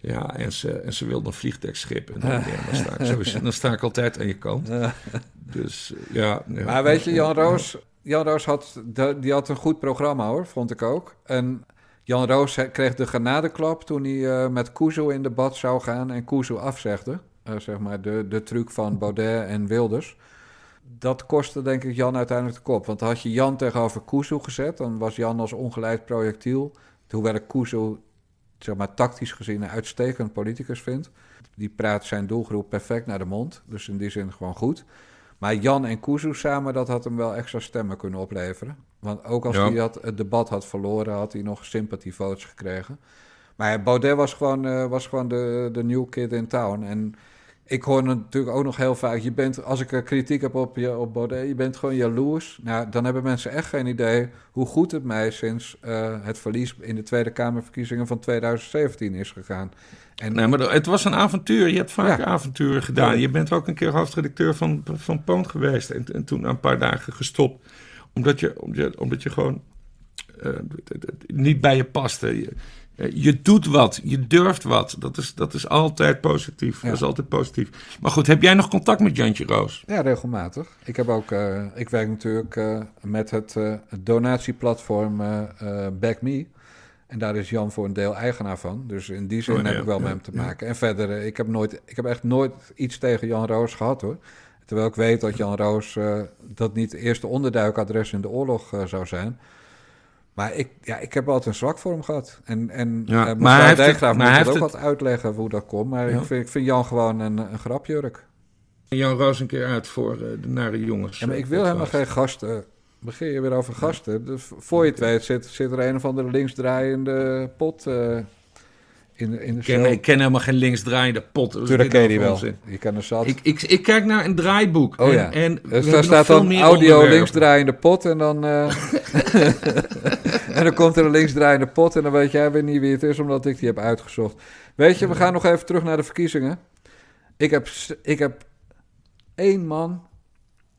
Speaker 4: Ja, en ze, en ze wilde een vliegdekschip. En dan, dan, sta ik sowieso, dan sta ik altijd aan je kant. Dus ja.
Speaker 1: Maar weet je, Jan Roos, Jan Roos had, die had een goed programma hoor, vond ik ook. En Jan Roos kreeg de genadeklap toen hij uh, met Kuzu in debat zou gaan en Kuzu afzegde. Uh, zeg maar de, de truc van Baudet en Wilders. Dat kostte denk ik Jan uiteindelijk de kop. Want had je Jan tegenover Kuzu gezet, dan was Jan als ongeleid projectiel. Hoewel ik Kuzu zeg maar, tactisch gezien een uitstekend politicus vind. Die praat zijn doelgroep perfect naar de mond. Dus in die zin gewoon goed. Maar Jan en Kuzu samen, dat had hem wel extra stemmen kunnen opleveren. Want ook als ja. hij had, het debat had verloren, had hij nog sympathievotes gekregen. Maar Baudet was gewoon, uh, was gewoon de, de new kid in town. En ik hoor natuurlijk ook nog heel vaak... Je bent, als ik kritiek heb op, je, op Baudet, je bent gewoon jaloers. Nou, dan hebben mensen echt geen idee hoe goed het mij sinds uh, het verlies in de Tweede Kamerverkiezingen van 2017 is gegaan.
Speaker 4: En, nee, maar het was een avontuur. Je hebt vaak ja. avonturen gedaan. Je bent ook een keer hoofdredacteur van, van Poont geweest. En, en toen een paar dagen gestopt. Omdat je, omdat je, omdat je gewoon uh, niet bij je paste. Je, je doet wat, je durft wat. Dat is, dat is altijd positief. Ja. Dat is altijd positief. Maar goed, heb jij nog contact met Jantje Roos?
Speaker 1: Ja, regelmatig. Ik, heb ook, uh, ik werk natuurlijk uh, met het, uh, donatieplatform Back Me. En daar is Jan voor een deel eigenaar van. Dus in die zin oh, heb ik wel ja, met hem te maken. En verder, ik heb, nooit, ik heb echt nooit iets tegen Jan Roos gehad hoor. Terwijl ik weet dat Jan Roos dat niet het eerste onderduikadres in de oorlog zou zijn. Maar ik, ja, ik heb altijd een zwak voor hem gehad. En, en ja, uh, maar hij moet het ook het... wat uitleggen hoe dat komt. Maar ja. ik, vind, ik vind Jan gewoon een, een grapjurk.
Speaker 4: Jan Roos een keer uit voor uh, de nare jongens.
Speaker 1: Ja, maar ik wil helemaal geen gasten. Begin je weer over gasten. Dus voor je het weet zit, zit er een of andere linksdraaiende pot... Uh, in, in de
Speaker 4: ik, ken, ik ken helemaal geen linksdraaiende pot.
Speaker 1: Tuurlijk ken je die wel. Je kan er zat.
Speaker 4: Ik, ik, ik kijk naar een draaiboek.
Speaker 1: Oh en, ja. En dus daar staat dan audio linksdraaiende pot en dan... Uh, en dan komt er een linksdraaiende pot en dan weet jij weer niet wie het is, omdat ik die heb uitgezocht. Weet je, we gaan nog even terug naar de verkiezingen. Ik heb, ik heb één man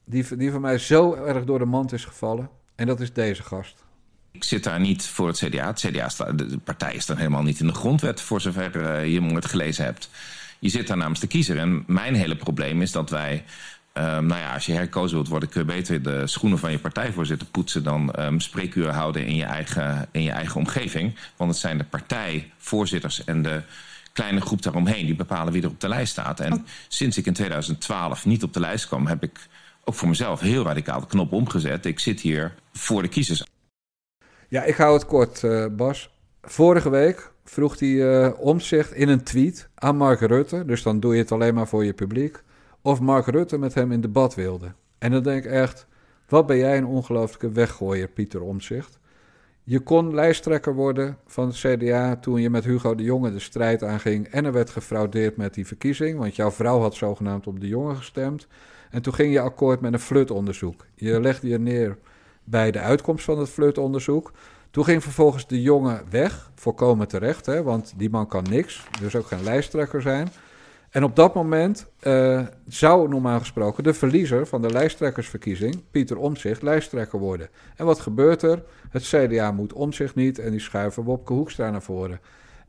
Speaker 1: die, die van mij zo erg door de mand is gevallen. En dat is deze gast.
Speaker 12: Ik zit daar niet voor het CDA. Het CDA staat, de partij is dan helemaal niet in de grondwet, voor zover uh, je het gelezen hebt. je zit daar namens de kiezer. En mijn hele probleem is dat wij Um, nou ja, als je herkozen wilt worden, kun je beter de schoenen van je partijvoorzitter poetsen dan um, spreekuren houden in je, eigen, in je eigen omgeving. Want het zijn de partijvoorzitters en de kleine groep daaromheen die bepalen wie er op de lijst staat. En oh. sinds ik in 2012 niet op de lijst kwam, heb ik ook voor mezelf heel radicaal de knop omgezet. Ik zit hier voor de kiezers.
Speaker 1: Ja, ik hou het kort, uh, Bas. Vorige week vroeg hij uh, omzicht in een tweet aan Mark Rutte. Dus dan doe je het alleen maar voor je publiek of Mark Rutte met hem in debat wilde. En dan denk ik echt, wat ben jij een ongelooflijke weggooier, Pieter Omzicht. Je kon lijsttrekker worden van het CDA toen je met Hugo de Jonge de strijd aanging en er werd gefraudeerd met die verkiezing, want jouw vrouw had zogenaamd op de Jonge gestemd. En toen ging je akkoord met een flutonderzoek. Je legde je neer bij de uitkomst van het flutonderzoek. Toen ging vervolgens de jongen weg, volkomen terecht, hè, want die man kan niks, dus ook geen lijsttrekker zijn. En op dat moment uh, zou normaal gesproken de verliezer van de lijsttrekkersverkiezing, Pieter Omzicht, lijsttrekker worden. En wat gebeurt er? Het CDA moet Omzicht niet en die schuiven Wopke Hoekstra naar voren.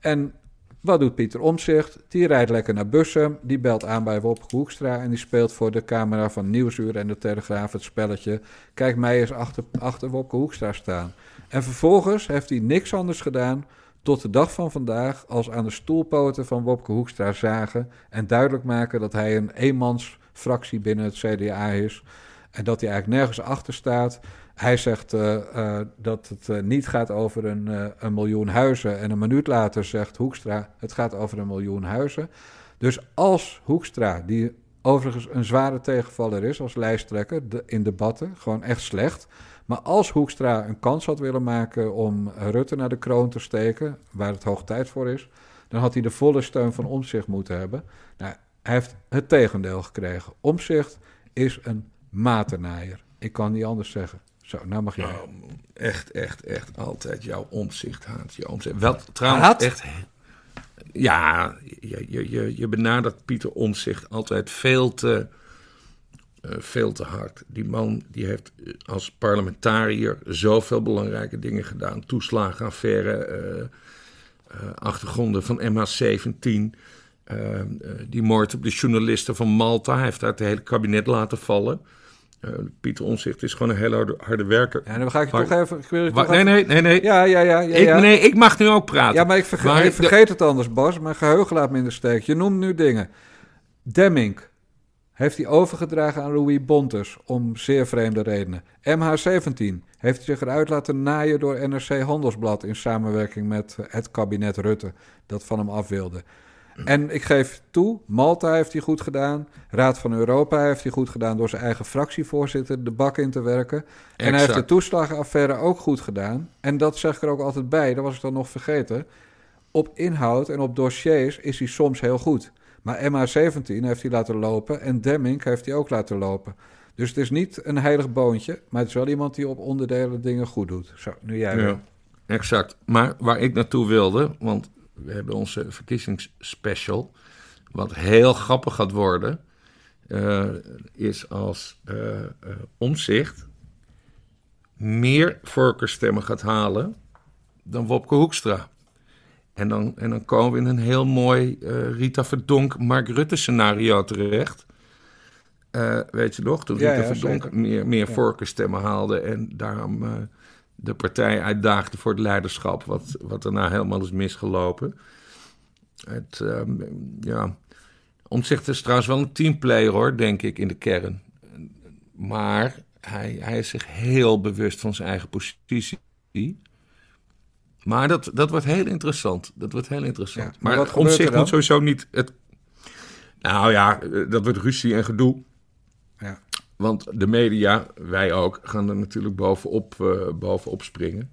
Speaker 1: En wat doet Pieter Omzicht? Die rijdt lekker naar Bussum, die belt aan bij Wopke Hoekstra en die speelt voor de camera van Nieuwsuur en de Telegraaf het spelletje. Kijk mij eens achter, achter Wopke Hoekstra staan. En vervolgens heeft hij niks anders gedaan tot de dag van vandaag als aan de stoelpoten van Wopke Hoekstra zagen en duidelijk maken dat hij een eenmansfractie binnen het CDA is en dat hij eigenlijk nergens achter staat. Hij zegt uh, uh, dat het uh, niet gaat over een, een miljoen huizen en een minuut later zegt Hoekstra het gaat over een miljoen huizen. Dus als Hoekstra, die overigens een zware tegenvaller is als lijsttrekker in debatten, gewoon echt slecht maar als Hoekstra een kans had willen maken om Rutte naar de kroon te steken, waar het hoog tijd voor is, dan had hij de volle steun van Omzicht moeten hebben. Nou, hij heeft het tegendeel gekregen. Omzicht is een matenaaier. Ik kan niet anders zeggen. Zo, nou mag jij. Nou,
Speaker 4: echt, echt, echt altijd jouw omzicht haat. Je omzicht. Wel, trouwens, haat? echt. Ja, je, je, je, je benadert Pieter Omzicht altijd veel te uh, veel te hard. Die man die heeft eh, als parlementariër zoveel belangrijke dingen gedaan. Toeslagenaffaire, uh, achtergronden van MH17. die moord op de journalisten van Malta. Hij heeft daar het hele kabinet laten vallen. Pieter Omzicht is gewoon een hele harde, harde werker.
Speaker 1: Ja, dan ga ik je toch even... Ik wil
Speaker 4: toch nee, nee, nee, nee.
Speaker 1: Ja, ja, ja. ja,
Speaker 4: Ik, nee, ik mag nu ook praten.
Speaker 1: Ja, maar ik vergeet, ik vergeet het anders, Bas. Mijn geheugen laat me in de steek. Je noemt nu dingen. Demming, heeft hij overgedragen aan Louis Bontes om zeer vreemde redenen. MH17 heeft hij zich eruit laten naaien door NRC Handelsblad in samenwerking met het kabinet Rutte, dat van hem af wilde. En ik geef toe, Malta heeft hij goed gedaan. Raad van Europa heeft hij goed gedaan door zijn eigen fractievoorzitter de bak in te werken. En hij heeft de toeslagenaffaire ook goed gedaan. En dat zeg ik er ook altijd bij, dat was ik dan nog vergeten. Op inhoud en op dossiers is hij soms heel goed. Maar MH17 heeft hij laten lopen en Demming heeft hij ook laten lopen. Dus het is niet een heilig boontje, maar het is wel iemand die op onderdelen dingen goed doet. Zo, nu jij
Speaker 4: ja, Exact. Maar waar ik naartoe wilde, want we hebben onze verkiezingsspecial, wat heel grappig gaat worden, uh, is als uh, uh, omzicht meer voorkeurstemmen gaat halen dan Wopke Hoekstra. En dan, en dan komen we in een heel mooi Rita Verdonk, Mark Rutte scenario terecht. Uh, weet je nog, toen Rita ja, Verdonk meer, meer ja. voorkeurstemmen haalde en daarom uh, de partij uitdaagde voor het leiderschap, wat, wat daarna helemaal is misgelopen. Het, um, ja, Omtzigt is trouwens wel een teamplayer hoor, denk ik, in de kern. Maar hij, hij is zich heel bewust van zijn eigen positie. Maar dat, dat wordt heel interessant. Dat wordt heel interessant. maar maar omzicht moet sowieso niet. Het... Nou ja, dat wordt ruzie en gedoe. Want de media, wij ook, gaan er natuurlijk bovenop, uh, bovenop springen.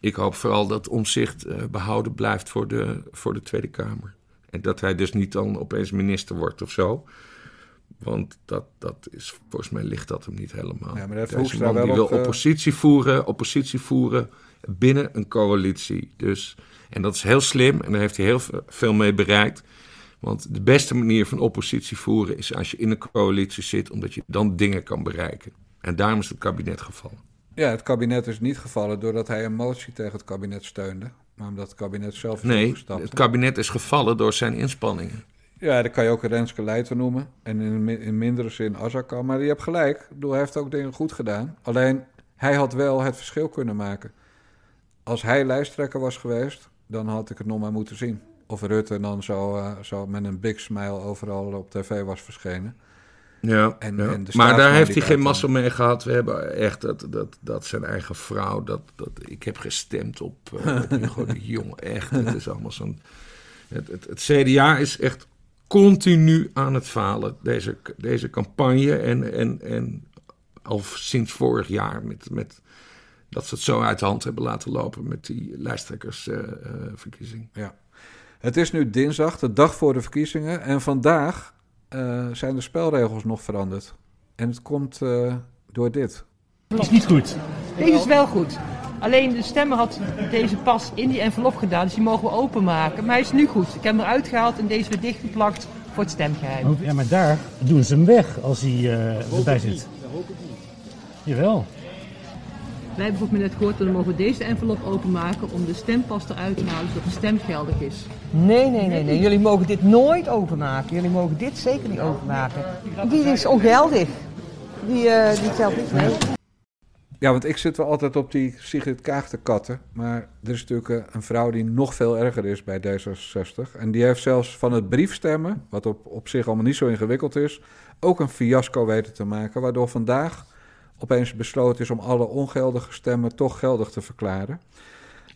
Speaker 4: Ik hoop vooral dat omzicht uh, behouden blijft voor de, voor de Tweede Kamer. En dat hij dus niet dan opeens minister wordt of zo. Want dat, dat is, volgens mij ligt dat hem niet helemaal. Ja, maar dat heeft man, wel die wil oppositie voeren, oppositie voeren binnen een coalitie. Dus, en dat is heel slim en daar heeft hij heel veel mee bereikt. Want de beste manier van oppositie voeren is als je in een coalitie zit, omdat je dan dingen kan bereiken. En daarom is het kabinet gevallen.
Speaker 1: Ja, het kabinet is niet gevallen doordat hij een motie tegen het kabinet steunde, maar omdat het kabinet zelf is
Speaker 4: Nee, het kabinet is gevallen door zijn inspanningen.
Speaker 1: Ja, dan kan je ook Renske Leijten noemen. En in, in mindere zin Azarkan. Maar je hebt gelijk. Hij heeft ook dingen goed gedaan. Alleen, hij had wel het verschil kunnen maken. Als hij lijsttrekker was geweest, dan had ik het nog maar moeten zien. Of Rutte dan zo, uh, zo met een big smile overal op tv was verschenen.
Speaker 4: Ja, en, ja. En maar daar heeft hij geen massa mee gehad. We hebben echt dat, dat, dat zijn eigen vrouw. Dat, dat, ik heb gestemd op, uh, op die jongen. Echt, het is allemaal zo'n. Het, het, het, CDA is echt continu aan het falen, deze, deze campagne. En, en, en al sinds vorig jaar met, met dat ze het zo uit de hand hebben laten lopen met die lijsttrekkersverkiezing.
Speaker 1: Uh, ja. Het is nu dinsdag, de dag voor de verkiezingen. En vandaag uh, zijn de spelregels nog veranderd. En het komt uh, door dit.
Speaker 13: Dat is niet goed. Deze is wel goed. Alleen de stemmer had deze pas in die envelop gedaan, dus die mogen we openmaken. Maar hij is nu goed. Ik heb hem eruit gehaald en deze weer dichtgeplakt voor het stemgeheim.
Speaker 14: Ja, maar daar doen ze hem weg als hij uh, erbij zit. Dat hoop ik niet. Jawel.
Speaker 13: Wij hebben bijvoorbeeld net gehoord dat we mogen deze envelop openmaken om de stempas eruit te halen zodat de stem geldig is. Nee, nee, nee, nee. Jullie mogen dit nooit openmaken. Jullie mogen dit zeker niet openmaken. Die is ongeldig. Die, uh, die telt niet mee.
Speaker 1: Ja, want ik zit wel altijd op die Sigrid Kaag te katten. Maar er is natuurlijk een vrouw die nog veel erger is bij D66. En die heeft zelfs van het briefstemmen, wat op, op zich allemaal niet zo ingewikkeld is, ook een fiasco weten te maken. Waardoor vandaag opeens besloten is om alle ongeldige stemmen toch geldig te verklaren.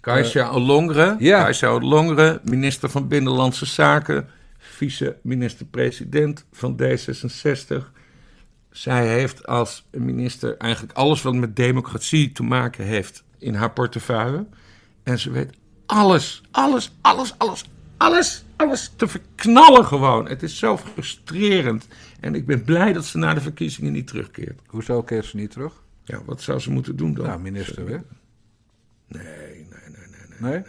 Speaker 4: Kajsa Olongre, ja. Kajsa Olongre, minister van Binnenlandse Zaken, vice-minister-president van D66. Zij heeft als minister eigenlijk alles wat met democratie te maken heeft in haar portefeuille. En ze weet alles, alles, alles, alles, alles, alles te verknallen gewoon. Het is zo frustrerend. En ik ben blij dat ze na de verkiezingen niet terugkeert.
Speaker 1: Hoezo keert ze niet terug?
Speaker 4: Ja, wat zou ze moeten doen dan?
Speaker 1: Nou, minister weer.
Speaker 4: Nee, nee, nee, nee. nee, nee?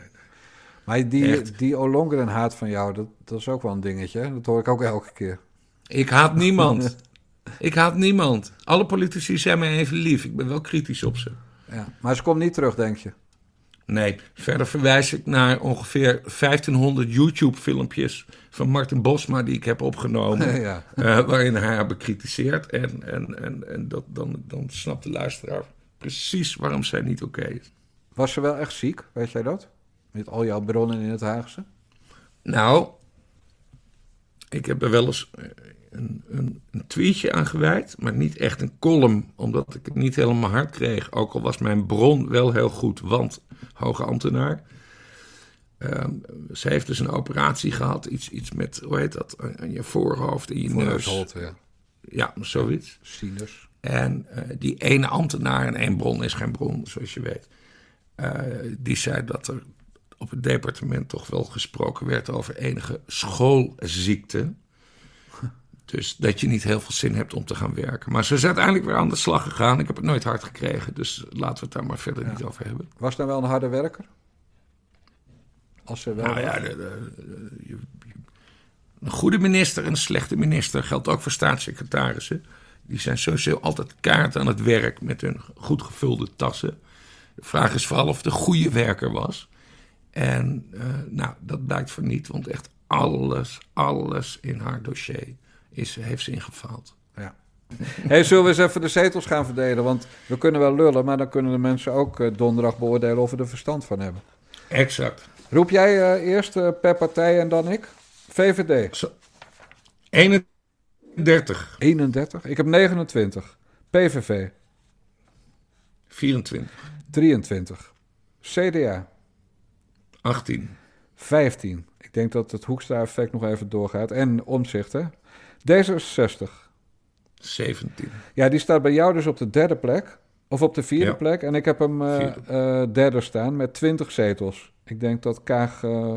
Speaker 1: Maar die, die Olongren haat van jou, dat, dat is ook wel een dingetje. Dat hoor ik ook elke keer.
Speaker 4: Ik haat niemand. ik haat niemand. Alle politici zijn mij even lief. Ik ben wel kritisch op ze.
Speaker 1: Ja, maar ze komt niet terug, denk je?
Speaker 4: Nee, verder verwijs ik naar ongeveer 1500 YouTube-filmpjes van Martin Bosma die ik heb opgenomen, ja. uh, waarin hij haar bekritiseert. En, en, en, en dat, dan, dan snapt de luisteraar precies waarom zij niet oké is.
Speaker 1: Was ze wel echt ziek, weet jij dat? Met al jouw bronnen in het Haagse?
Speaker 4: Nou, ik heb er wel eens eh, een, een, een, tweetje aan gewijd, maar niet echt een column, omdat ik het niet helemaal hard kreeg. Ook al was mijn bron wel heel goed, want hoge ambtenaar. Uh, ze heeft dus een operatie gehad, iets, iets met, hoe heet dat, aan je voorhoofd en je neus.
Speaker 1: ja.
Speaker 4: Ja, zoiets.
Speaker 1: Sinus.
Speaker 4: En uh, die ene ambtenaar, en één bron is geen bron, zoals je weet, uh, die zei dat er op het departement toch wel gesproken werd over enige schoolziekte. Dus dat je niet heel veel zin hebt om te gaan werken. Maar ze is uiteindelijk weer aan de slag gegaan. Ik heb het nooit hard gekregen, dus laten we het daar maar verder niet over hebben.
Speaker 1: Was nou wel een harde werker?
Speaker 4: Als ze wel. Nou ja, de, de, een goede minister en een slechte minister geldt ook voor staatssecretarissen. Die zijn sowieso altijd kaart aan het werk met hun goed gevulde tassen. De vraag is vooral of een goede werker was. En uh, nou, dat blijkt voor niet, want echt alles, alles in haar dossier is, heeft ze ingefaald.
Speaker 1: Ja. Hey, zullen we eens even de zetels gaan verdelen? Want we kunnen wel lullen, maar dan kunnen de mensen ook uh, donderdag beoordelen of we er verstand van hebben.
Speaker 4: Exact.
Speaker 1: Roep jij uh, eerst uh, per partij en dan ik? VVD.
Speaker 4: Zo. 31.
Speaker 1: 31? Ik heb 29. PVV.
Speaker 4: 24.
Speaker 1: 23. CDA.
Speaker 4: 18.
Speaker 1: 15. Ik denk dat het Hoekstra-effect nog even doorgaat. En omzicht, hè? D66.
Speaker 4: 17.
Speaker 1: Ja, die staat bij jou dus op de derde plek. Of op de vierde ja. plek. En ik heb hem uh, uh, derde staan met 20 zetels. Ik denk dat Kaag uh,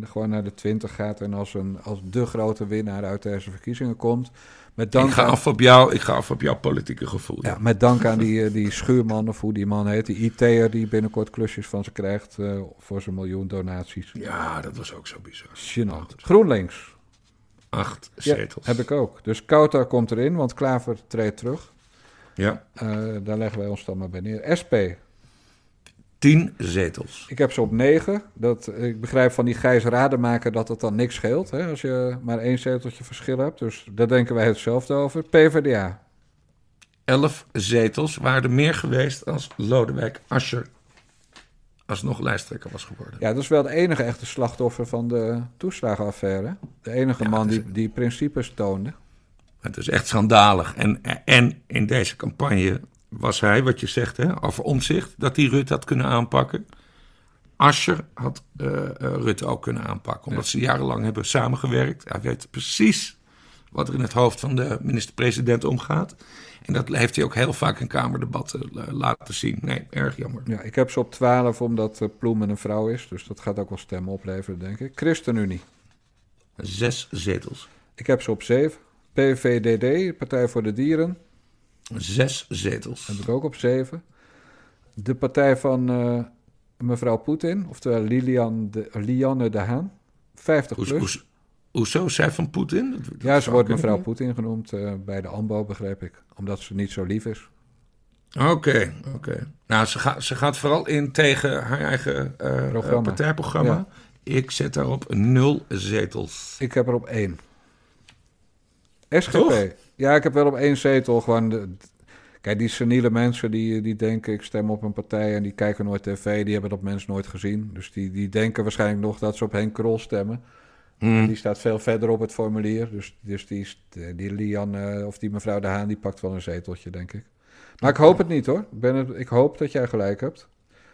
Speaker 1: gewoon naar de 20 gaat en als, een, als de grote winnaar uit deze verkiezingen komt.
Speaker 4: Met dank ik, ga aan... af op jou, ik ga af op jouw politieke gevoel.
Speaker 1: Ja, ja met dank aan die, die schuurman of hoe die man heet, die IT'er die binnenkort klusjes van ze krijgt voor zijn miljoen donaties.
Speaker 4: Ja, dat was ook zo bizar.
Speaker 1: Gênant. GroenLinks.
Speaker 4: Acht zetels.
Speaker 1: Ja, heb ik ook. Dus Kouter komt erin, want Klaver treedt terug.
Speaker 4: Ja.
Speaker 1: Uh, daar leggen wij ons dan maar bij neer. SP.
Speaker 4: 10 zetels.
Speaker 1: Ik heb ze op 9. Dat, ik begrijp van die Gijs Rademaker dat het dan niks scheelt. Hè, als je maar één zeteltje verschil hebt. Dus daar denken wij hetzelfde over. PvdA.
Speaker 4: 11 zetels waren er meer geweest als Lodewijk Asscher alsnog lijsttrekker was geworden.
Speaker 1: Ja, dat is wel de enige echte slachtoffer van de toeslagenaffaire. De enige man die, die principes toonde.
Speaker 4: Het is echt schandalig. En, en in deze campagne was hij, wat je zegt, hè, over omzicht, dat hij Rutte had kunnen aanpakken. Ascher had uh, Rutte ook kunnen aanpakken, omdat ze jarenlang hebben samengewerkt. Hij weet precies wat er in het hoofd van de minister-president omgaat. En dat heeft hij ook heel vaak in Kamerdebatten uh, laten zien. Nee, erg jammer.
Speaker 1: Ja, ik heb ze op 12 omdat uh, Ploemen een vrouw is. Dus dat gaat ook wel stemmen opleveren, denk ik. ChristenUnie.
Speaker 4: Zes zetels.
Speaker 1: Ik heb ze op 7. PVDD, Partij voor de Dieren.
Speaker 4: Zes zetels.
Speaker 1: Heb ik ook op 7. De partij van uh, mevrouw Poetin, oftewel Lilian de, Lianne de Haan. 50 plus.
Speaker 4: Hoezo? Zij van Poetin?
Speaker 1: Ja, ze wordt mevrouw Poetin genoemd uh, bij de AMBO, begreep ik. Omdat ze niet zo lief is.
Speaker 4: Oké, okay, oké. Okay. Nou, ze, gaat ze gaat vooral in tegen haar eigen uh, partijprogramma. Ja. Ik zet daarop nul zetels.
Speaker 1: Ik heb er op één. SGP. Toch? Ja, ik heb wel op één zetel gewoon... De, kijk, die seniele mensen die, die denken... ik stem op een partij en die kijken nooit tv... die hebben dat mensen nooit gezien. Dus die, die denken waarschijnlijk nog dat ze op Henk Krol stemmen... Hmm. Die staat veel verder op het formulier. Dus, dus die, die Lian uh, of die mevrouw De Haan, die pakt wel een zeteltje, denk ik. Maar ik hoop het niet hoor. Ik, ben het, ik hoop dat jij gelijk hebt.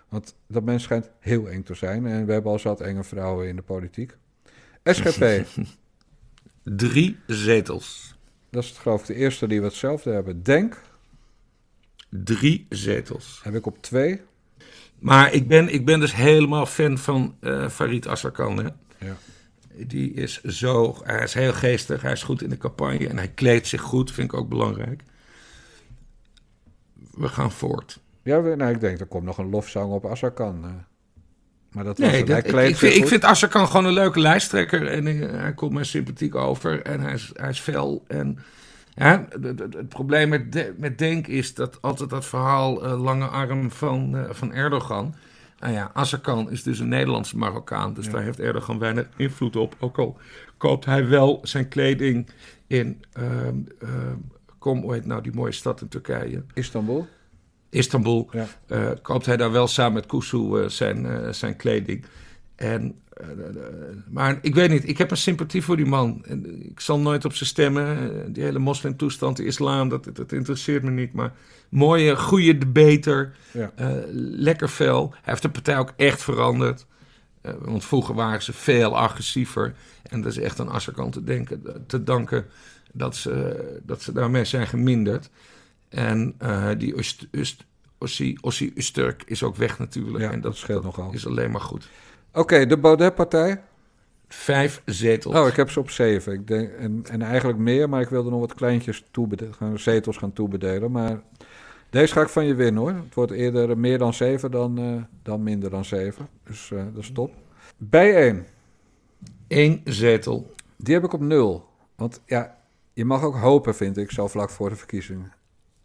Speaker 1: Want dat mens schijnt heel eng te zijn. En we hebben al zat enge vrouwen in de politiek. SGP.
Speaker 4: Drie zetels.
Speaker 1: Dat is geloof ik de eerste die we hetzelfde hebben. Denk.
Speaker 4: Drie zetels.
Speaker 1: Heb ik op twee.
Speaker 4: Maar ik ben, ik ben dus helemaal fan van uh, Farid Assakan. Hè?
Speaker 1: Ja.
Speaker 4: Die is zo, hij is heel geestig, hij is goed in de campagne en hij kleedt zich goed, vind ik ook belangrijk. We gaan voort.
Speaker 1: Ja, nou, ik denk er komt nog een lofzang op Assakan. Uh, maar dat
Speaker 4: nee, dat, ik, ik, vind, ik vind Assakan gewoon een leuke lijsttrekker en hij, hij komt mij sympathiek over en hij is, hij is fel. En ja, het, probleem met, de, met Denk is dat altijd dat verhaal uh, lange arm van, uh, van Erdogan. Nou ja, Azarkan is dus een Nederlandse Marokkaan. Dus ja. daar heeft Erdogan weinig invloed op. Ook al koopt hij wel zijn kleding in... Uh, uh, kom, hoe heet nou die mooie stad in Turkije?
Speaker 1: Istanbul.
Speaker 4: Istanbul. Ja. Uh, koopt hij daar wel samen met Kusu uh, zijn, uh, zijn kleding. En, maar ik weet niet, ik heb een sympathie voor die man. Ik zal nooit op ze stemmen. Die hele moslimtoestand, de islam, dat, dat interesseert me niet. Maar mooie, goede debater.
Speaker 1: Ja.
Speaker 4: Uh, lekker fel. Hij heeft de partij ook echt veranderd. Uh, want vroeger waren ze veel agressiever. En dat is echt aan Asserkant te, denken, te danken dat ze, dat ze daarmee zijn geminderd. En uh, die Ossie Usturk is ook weg natuurlijk.
Speaker 1: Ja,
Speaker 4: en
Speaker 1: dat, dat scheelt nogal.
Speaker 4: is alleen maar goed.
Speaker 1: Oké, okay, de Baudet-partij?
Speaker 4: Vijf zetels.
Speaker 1: Oh, ik heb ze op zeven. Ik denk, en, en eigenlijk meer, maar ik wilde nog wat kleintjes toebedelen, zetels gaan toebedelen. Maar deze ga ik van je winnen hoor. Het wordt eerder meer dan zeven dan, uh, dan minder dan zeven. Dus uh, dat is top. Bij één.
Speaker 4: Eén zetel.
Speaker 1: Die heb ik op nul. Want ja, je mag ook hopen, vind ik, zo vlak voor de verkiezingen.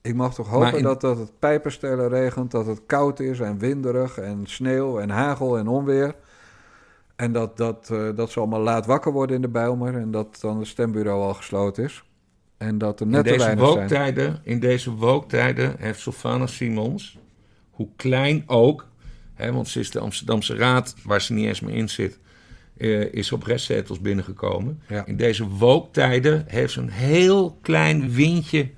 Speaker 1: Ik mag toch hopen in... dat, dat het pijpenstelen regent, dat het koud is en winderig en sneeuw en hagel en onweer. En dat, dat, uh, dat ze allemaal laat wakker worden in de Bijlmer en dat dan het stembureau al gesloten is. En dat er net
Speaker 4: in deze
Speaker 1: te
Speaker 4: wooktijden, zijn. In deze wooktijden heeft Sylvana Simons, hoe klein ook, hè, want ze is de Amsterdamse Raad, waar ze niet eens meer in zit, uh, is op restzetels binnengekomen.
Speaker 1: Ja.
Speaker 4: In deze wooktijden heeft ze een heel klein windje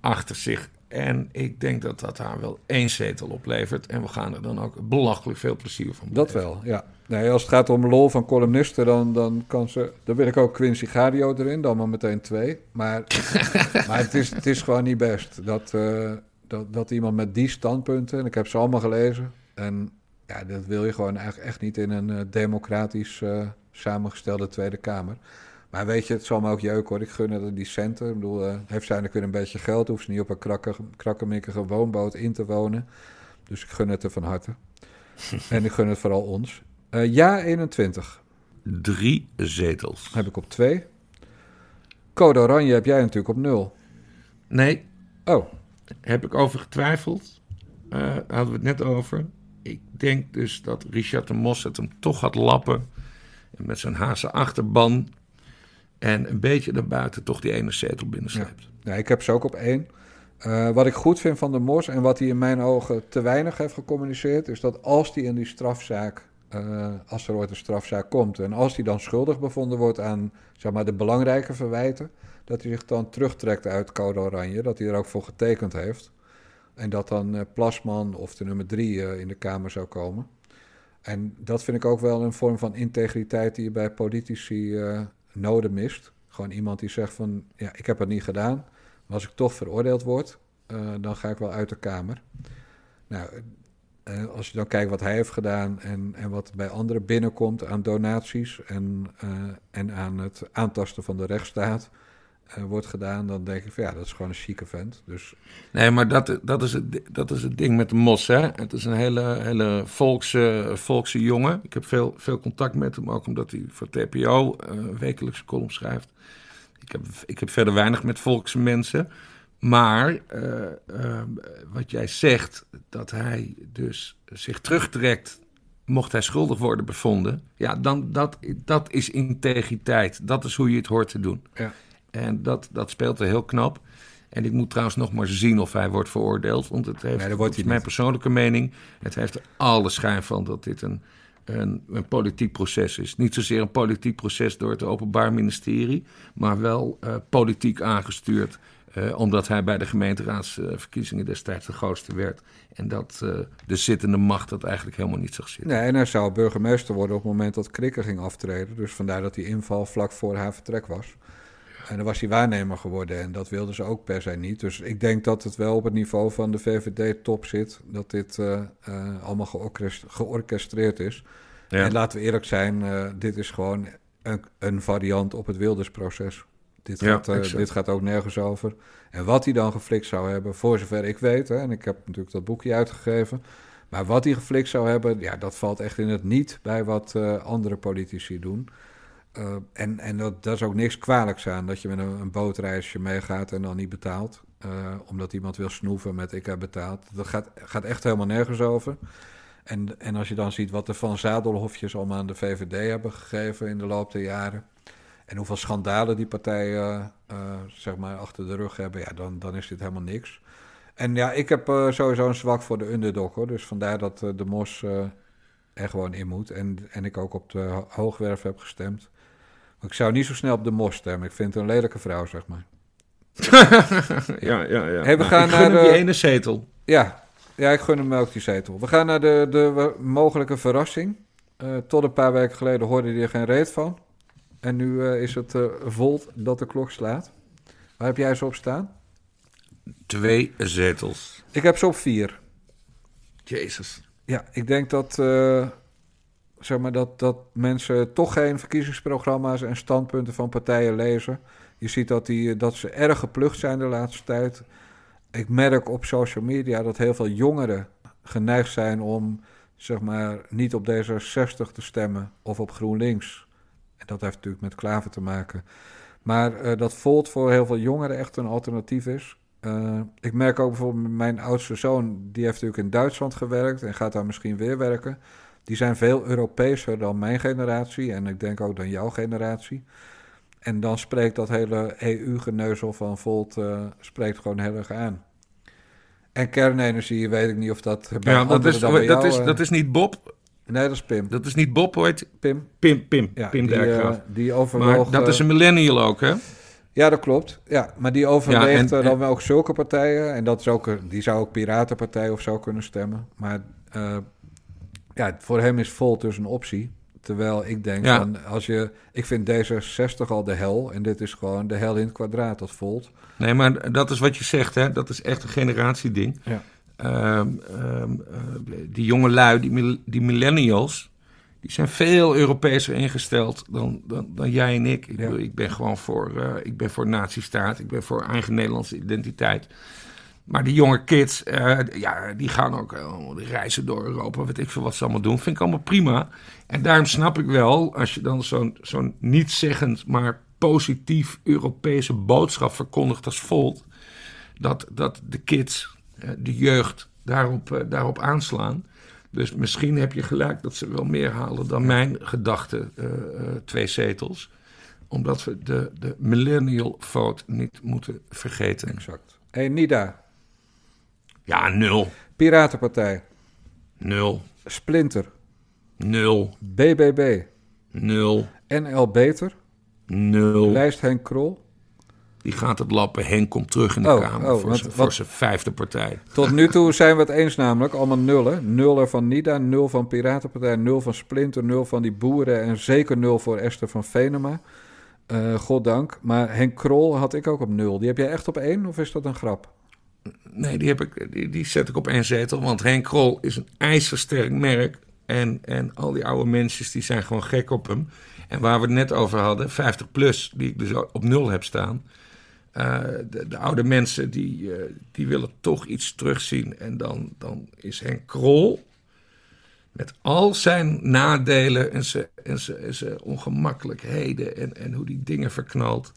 Speaker 4: achter zich. En ik denk dat dat haar wel één zetel oplevert. En we gaan er dan ook belachelijk veel plezier van
Speaker 1: Dat wel, ja. Nee, als het gaat om lol van columnisten, dan, dan kan ze... Dan wil ik ook Quincy Gadio erin, dan maar meteen twee. Maar, maar het, is, het is gewoon niet best dat, uh, dat, dat iemand met die standpunten... En ik heb ze allemaal gelezen. En ja, dat wil je gewoon eigenlijk echt niet in een uh, democratisch uh, samengestelde Tweede Kamer. Maar weet je, het zal me ook jeuken hoor. Ik gun het die centen. Ik bedoel, heeft ze eigenlijk weer een beetje geld. Hoeft ze niet op een krakker, krakkemikkige woonboot in te wonen. Dus ik gun het er van harte. en ik gun het vooral ons. Uh, ja 21.
Speaker 4: Drie zetels.
Speaker 1: Heb ik op twee. Code Oranje heb jij natuurlijk op nul.
Speaker 4: Nee.
Speaker 1: Oh.
Speaker 4: Heb ik over getwijfeld. Uh, hadden we het net over. ik denk dus dat Richard de Mos het hem toch gaat lappen. En met zijn hazen achterban. En een beetje daarbuiten toch die ene zetel binnensleept.
Speaker 1: Ja. ja, ik heb ze ook op één. Uh, wat ik goed vind van de Mos en wat hij in mijn ogen te weinig heeft gecommuniceerd, is dat als hij in die strafzaak, uh, als er ooit een strafzaak komt, en als hij dan schuldig bevonden wordt aan zeg maar, de belangrijke verwijten, dat hij zich dan terugtrekt uit Code Oranje, dat hij er ook voor getekend heeft. En dat dan uh, Plasman of de nummer drie in de Kamer zou komen. En dat vind ik ook wel een vorm van integriteit die je bij politici noden mist. Gewoon iemand die zegt van, ja, ik heb het niet gedaan. Maar als ik toch veroordeeld word, dan ga ik wel uit de Kamer. Nou, uh, als je dan kijkt wat hij heeft gedaan en, en wat bij anderen binnenkomt aan donaties en, uh, en aan het aantasten van de rechtsstaat, wordt gedaan, dan denk ik van ja, dat is gewoon een chique vent. Dus...
Speaker 4: Nee, maar dat, dat, is het, dat is het ding met de Mos. Hè? Het is een hele, hele volkse, volkse jongen. Ik heb veel, veel contact met hem, ook omdat hij voor TPO wekelijkse column schrijft. Ik heb, ik heb verder weinig met volkse mensen. Maar uh, uh, wat jij zegt, dat hij dus zich terugtrekt mocht hij schuldig worden bevonden, ja, dan dat, dat is integriteit. Dat is hoe je het hoort te doen.
Speaker 1: Ja.
Speaker 4: En dat, dat speelt er heel knap. En ik moet trouwens nog maar zien of hij wordt veroordeeld. Want het heeft,
Speaker 1: nee, dat
Speaker 4: mijn persoonlijke mening, het heeft er alle schijn van dat dit een, een, een, politiek proces is. Niet zozeer een politiek proces door het Openbaar Ministerie, maar wel uh, politiek aangestuurd. Uh, omdat hij bij de gemeenteraadsverkiezingen destijds de grootste werd. En dat uh, de zittende macht dat eigenlijk helemaal niet zag zitten.
Speaker 1: Nee, en hij zou burgemeester worden op het moment dat Krikker ging aftreden. Dus vandaar dat die inval vlak voor haar vertrek was. En dan was hij waarnemer geworden en dat wilden ze ook per se niet. Dus ik denk dat het wel op het niveau van de VVD-top zit. Dat dit uh, uh, allemaal georchestreerd is. Ja. En laten we eerlijk zijn, dit is gewoon een, een, variant op het Wildersproces. Dit gaat, ja, dit gaat ook nergens over. En wat hij dan geflikt zou hebben, voor zover ik weet... Hè, en ik heb natuurlijk dat boekje uitgegeven... maar wat hij geflikt zou hebben, ja, dat valt echt in het niet... bij wat andere politici doen... Uh, en en dat, dat is ook niks kwalijks aan dat je met een, een bootreisje meegaat en dan niet betaalt. Omdat iemand wil snoeven met ik heb betaald. Dat gaat, gaat echt helemaal nergens over. En, en als je dan ziet wat de Van Zadelhofjes allemaal aan de VVD hebben gegeven in de loop der jaren. En hoeveel schandalen die partijen uh, zeg maar achter de rug hebben. Ja, dan, dan is dit helemaal niks. En ja, ik heb sowieso een zwak voor de underdog hoor. Dus vandaar dat de Mos er gewoon in moet. En, en ik ook op de hoogwerf heb gestemd. Ik zou niet zo snel op de mos stemmen. Ik vind het een lelijke vrouw, zeg maar.
Speaker 4: ja, ja, ja.
Speaker 1: Hey, we gaan
Speaker 4: ik gun
Speaker 1: naar de...
Speaker 4: die ene zetel.
Speaker 1: Ja. ja, ik gun hem ook die zetel. We gaan naar de, de mogelijke verrassing. Uh, tot een paar weken geleden hoorde hij er geen reet van. En nu uh, is het uh, volt dat de klok slaat. Waar heb jij ze op staan?
Speaker 4: Twee zetels.
Speaker 1: Ik heb ze op vier.
Speaker 4: Jezus.
Speaker 1: Ja, ik denk dat zeg maar, dat, dat mensen toch geen verkiezingsprogramma's en standpunten van partijen lezen. Je ziet dat, die, dat ze erg geplucht zijn de laatste tijd. Ik merk op social media dat heel veel jongeren geneigd zijn om zeg maar, niet op D66 te stemmen of op GroenLinks. En dat heeft natuurlijk met Klaver te maken. Maar uh, dat Volt voor heel veel jongeren echt een alternatief is. Uh, ik merk ook bijvoorbeeld mijn oudste zoon, die heeft natuurlijk in Duitsland gewerkt en gaat daar misschien weer werken. Die zijn veel Europeeser dan mijn generatie en ik denk ook dan jouw generatie. En dan spreekt dat hele EU-geneuzel van Volt uh, spreekt gewoon heel erg aan. En kernenergie, weet ik niet of dat bij
Speaker 4: ja, dat is, dat,
Speaker 1: jou,
Speaker 4: is, dat is niet Bob.
Speaker 1: Nee, dat is Pim.
Speaker 4: Dat is niet Bob, ooit.
Speaker 1: Pim.
Speaker 4: Pim, Pim.
Speaker 1: Ja,
Speaker 4: Pim
Speaker 1: die,
Speaker 4: Dijkgraaf.
Speaker 1: uh, die overwoog...
Speaker 4: Maar dat is een millennial ook, hè?
Speaker 1: Ja, dat klopt. Ja, maar die overweegt
Speaker 4: Ja, en-
Speaker 1: dan wel ook zulke partijen. En dat is ook, die zou ook Piratenpartij of zo kunnen stemmen. Maar eh, ja, voor hem is Volt dus een optie. Terwijl ik denk
Speaker 4: Ja.
Speaker 1: van, als je... Ik vind D66 al de hel. En dit is gewoon de hel in het kwadraat, dat Volt.
Speaker 4: Nee, maar dat is wat je zegt, hè? Dat is echt een generatieding.
Speaker 1: Ja.
Speaker 4: Ehm, ehm, eh, die jonge lui, die, mil- die millennials, die zijn veel Europeeser ingesteld dan, dan, dan jij en ik. Ik, ik ben gewoon voor, eh ik ben voor nazistaat, ik ben voor eigen Nederlandse identiteit. Maar die jonge kids, eh, ja, die gaan ook eh, die reizen door Europa, weet ik veel wat ze allemaal doen. Vind ik allemaal prima. En daarom snap ik wel, als je dan zo'n zo'n niet-zeggend, maar positief Europese boodschap verkondigt als Volt, dat, dat de kids, de jeugd, daarop, eh, daarop aanslaan. Dus misschien heb je gelijk dat ze wel meer halen dan mijn gedachte, uh, twee zetels. Omdat we de, de millennial vote niet moeten vergeten.
Speaker 1: Exact. Hey, Nida.
Speaker 4: Ja, nul.
Speaker 1: Piratenpartij.
Speaker 4: Nul.
Speaker 1: Splinter.
Speaker 4: Nul.
Speaker 1: BBB.
Speaker 4: Nul.
Speaker 1: NL Beter.
Speaker 4: Nul.
Speaker 1: Lijst Henk Krol.
Speaker 4: Die gaat het lappen. Henk komt terug in de
Speaker 1: Oh,
Speaker 4: Kamer
Speaker 1: oh,
Speaker 4: voor, zijn,
Speaker 1: wat-
Speaker 4: voor zijn vijfde partij.
Speaker 1: Tot nu toe zijn we het eens namelijk. Allemaal nullen. Nullen van Nida, nul van Piratenpartij, nul van Splinter, nul van die boeren en zeker nul voor Esther van Venema. Eh goddank. Maar Henk Krol had ik ook op nul. Die heb jij echt op één of is dat een grap?
Speaker 4: Nee, die, heb ik, die, die zet ik op één zetel. Want Henk Krol is een ijzersterk merk. En, en al die oude mensen die zijn gewoon gek op hem. En waar we het net over hadden, 50 plus, die ik dus op nul heb staan. Eh, de, de oude mensen die, eh, die willen toch iets terugzien. En dan, dan is Henk Krol met al zijn nadelen en zijn, en zijn, en ongemakkelijkheden en, en hoe die dingen verknalt.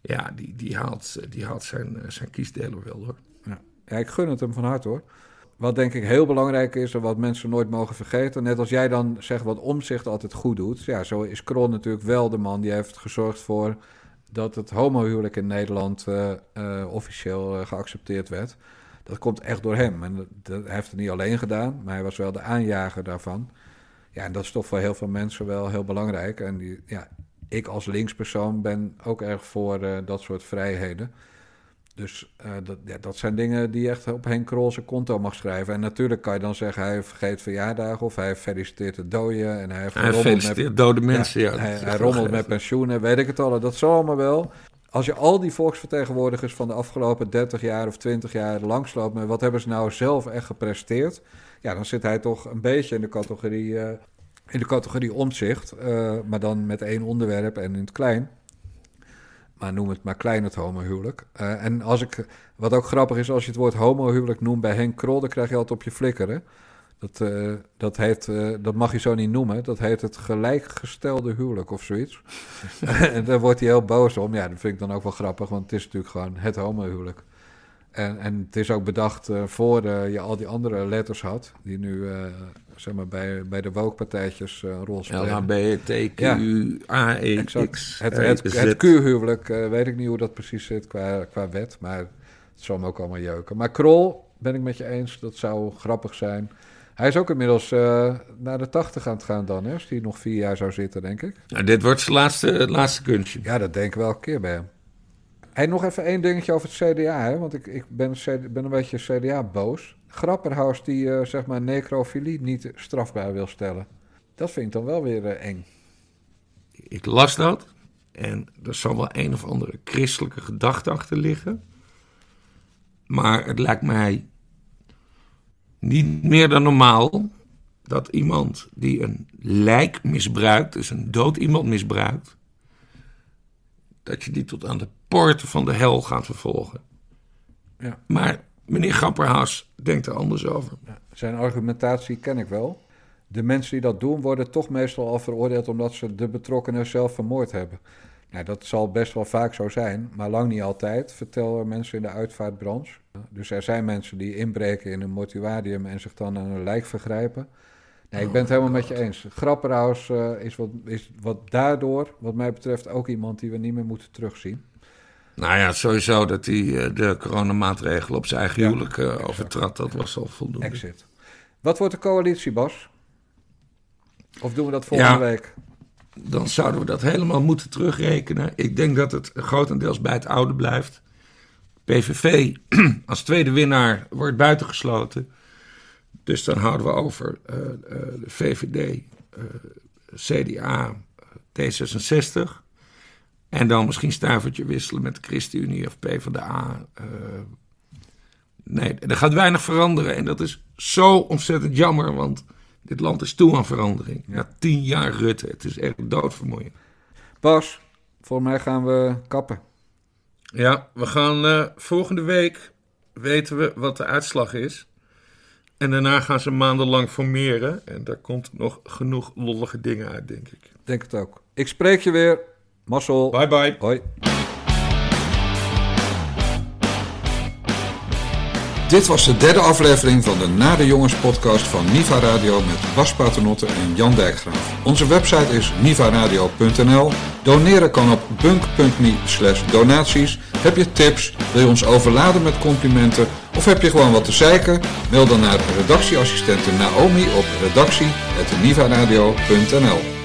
Speaker 4: Ja, die, die haalt, die haalt zijn, eh, zijn kiesdeler wel hoor.
Speaker 1: Ja. ja, ik gun het hem van harte hoor. Wat denk ik heel belangrijk is en wat mensen nooit mogen vergeten. Net als jij dan zegt wat omzicht altijd goed doet. Ja, zo is Krol natuurlijk wel de man die heeft gezorgd voor dat het homohuwelijk in Nederland eh, eh, officieel eh, geaccepteerd werd. Dat komt echt door hem. En dat, hij heeft het niet alleen gedaan, maar hij was wel de aanjager daarvan. Ja, en dat is toch voor heel veel mensen wel heel belangrijk. En die, ja, ik als linkspersoon ben ook erg voor dat soort vrijheden. Dus eh, dat, ja, dat zijn dingen die je echt op Henk Krol zijn konto mag schrijven. En natuurlijk kan je dan zeggen, hij vergeet verjaardagen of hij feliciteert de doden. En hij, heeft
Speaker 4: Hij feliciteert dode mensen, ja,
Speaker 1: hij rommelt met pensioenen, weet ik het al. Dat zal allemaal wel. Als je al die volksvertegenwoordigers van de afgelopen 30 jaar of 20 jaar langsloopt met wat hebben ze nou zelf echt gepresteerd, ja, dan zit hij toch een beetje in de categorie, eh, in de categorie omzicht, eh, maar dan met één onderwerp en in het klein. Maar noem het maar klein het homohuwelijk. Eh, en als ik, wat ook grappig is, als je het woord homohuwelijk noemt bij Henk Krol, dan krijg je altijd op je flikkeren. Dat, eh, dat, heet, eh, dat mag je zo niet noemen. Dat heet het gelijkgestelde huwelijk of zoiets. en daar wordt hij heel boos om. Ja, dat vind ik dan ook wel grappig, want het is natuurlijk gewoon het homohuwelijk. En, en het is ook bedacht voor je al die andere letters had, die nu zeg maar bij, bij de woke-partijtjes eh, een rol spelen.
Speaker 4: LHBTQ, AE,
Speaker 1: exact.
Speaker 4: X,
Speaker 1: Het, het, het Q-huwelijk, eh, weet ik niet hoe dat precies zit qua, qua wet, maar het zal me ook allemaal jeuken. Maar Krol, ben ik met je eens, dat zou grappig zijn. Hij is ook inmiddels eh, naar de 80 aan het gaan dan, hè, als hij nog vier jaar zou zitten, denk ik.
Speaker 4: Nou, dit wordt zijn laatste, het laatste kunstje.
Speaker 1: Ja, dat denk ik wel een keer bij hem. Hey, nog even één dingetje over het CDA, hè? want ik, ik ben, ben een beetje CDA-boos. Grapperhaus die eh, zeg maar necrofilie niet strafbaar wil stellen. Dat vind ik dan wel weer eh, eng.
Speaker 4: Ik las dat en er zal wel een of andere christelijke gedachte achter liggen. Maar het lijkt mij niet meer dan normaal dat iemand die een lijk misbruikt, dus een dood iemand misbruikt, dat je die tot aan de poorten van de hel gaat vervolgen.
Speaker 1: Ja.
Speaker 4: Maar meneer Grapperhaus denkt er anders over.
Speaker 1: Zijn argumentatie ken ik wel. De mensen die dat doen worden toch meestal al veroordeeld omdat ze de betrokkenen zelf vermoord hebben. Nou, dat zal best wel vaak zo zijn, maar lang niet altijd, vertellen mensen in de uitvaartbranche. Dus er zijn mensen die inbreken in een mortuarium en zich dan aan een lijk vergrijpen. Nee, ik ben het helemaal met je eens. Grapperhaus eh, is, wat, is wat daardoor, wat mij betreft, ook iemand die we niet meer moeten terugzien.
Speaker 4: Nou ja, sowieso dat hij eh, de coronamaatregelen op zijn eigen
Speaker 1: Ja,
Speaker 4: huwelijk eh, overtrad, dat was al voldoende.
Speaker 1: Exit. Wat wordt de coalitie, Bas? Of doen we dat volgende
Speaker 4: Ja.
Speaker 1: week?
Speaker 4: dan zouden we dat helemaal moeten terugrekenen. Ik denk dat het grotendeels bij het oude blijft. PVV als tweede winnaar wordt buitengesloten. Dus dan houden we over eh, de VVD, CDA, D66. En dan misschien stuivertje wisselen met de ChristenUnie of PvdA. eh nee, er gaat weinig veranderen. En dat is zo ontzettend jammer, want dit land is toe aan verandering. Na tien jaar Rutte, het is echt doodvermoeiend.
Speaker 1: Bas, volgens mij gaan we kappen.
Speaker 4: Ja, we gaan eh, volgende week weten we wat de uitslag is. En daarna gaan ze maandenlang formeren. En daar komt nog genoeg lollige dingen uit, denk ik.
Speaker 1: Denk het ook. Ik spreek je weer. Marcel.
Speaker 4: Bye bye.
Speaker 1: Hoi. Dit was de derde aflevering van de Na de Jongens podcast van Niva Radio met Bas Paternotte en Jan Dijkgraaf. Onze website is nivaradio.nl. Doneren kan op bunk.me slash donaties. Heb je tips? Wil je ons overladen met complimenten? Of heb je gewoon wat te zeiken? Mail dan naar redactieassistente Naomi op redactie.nivaradio.nl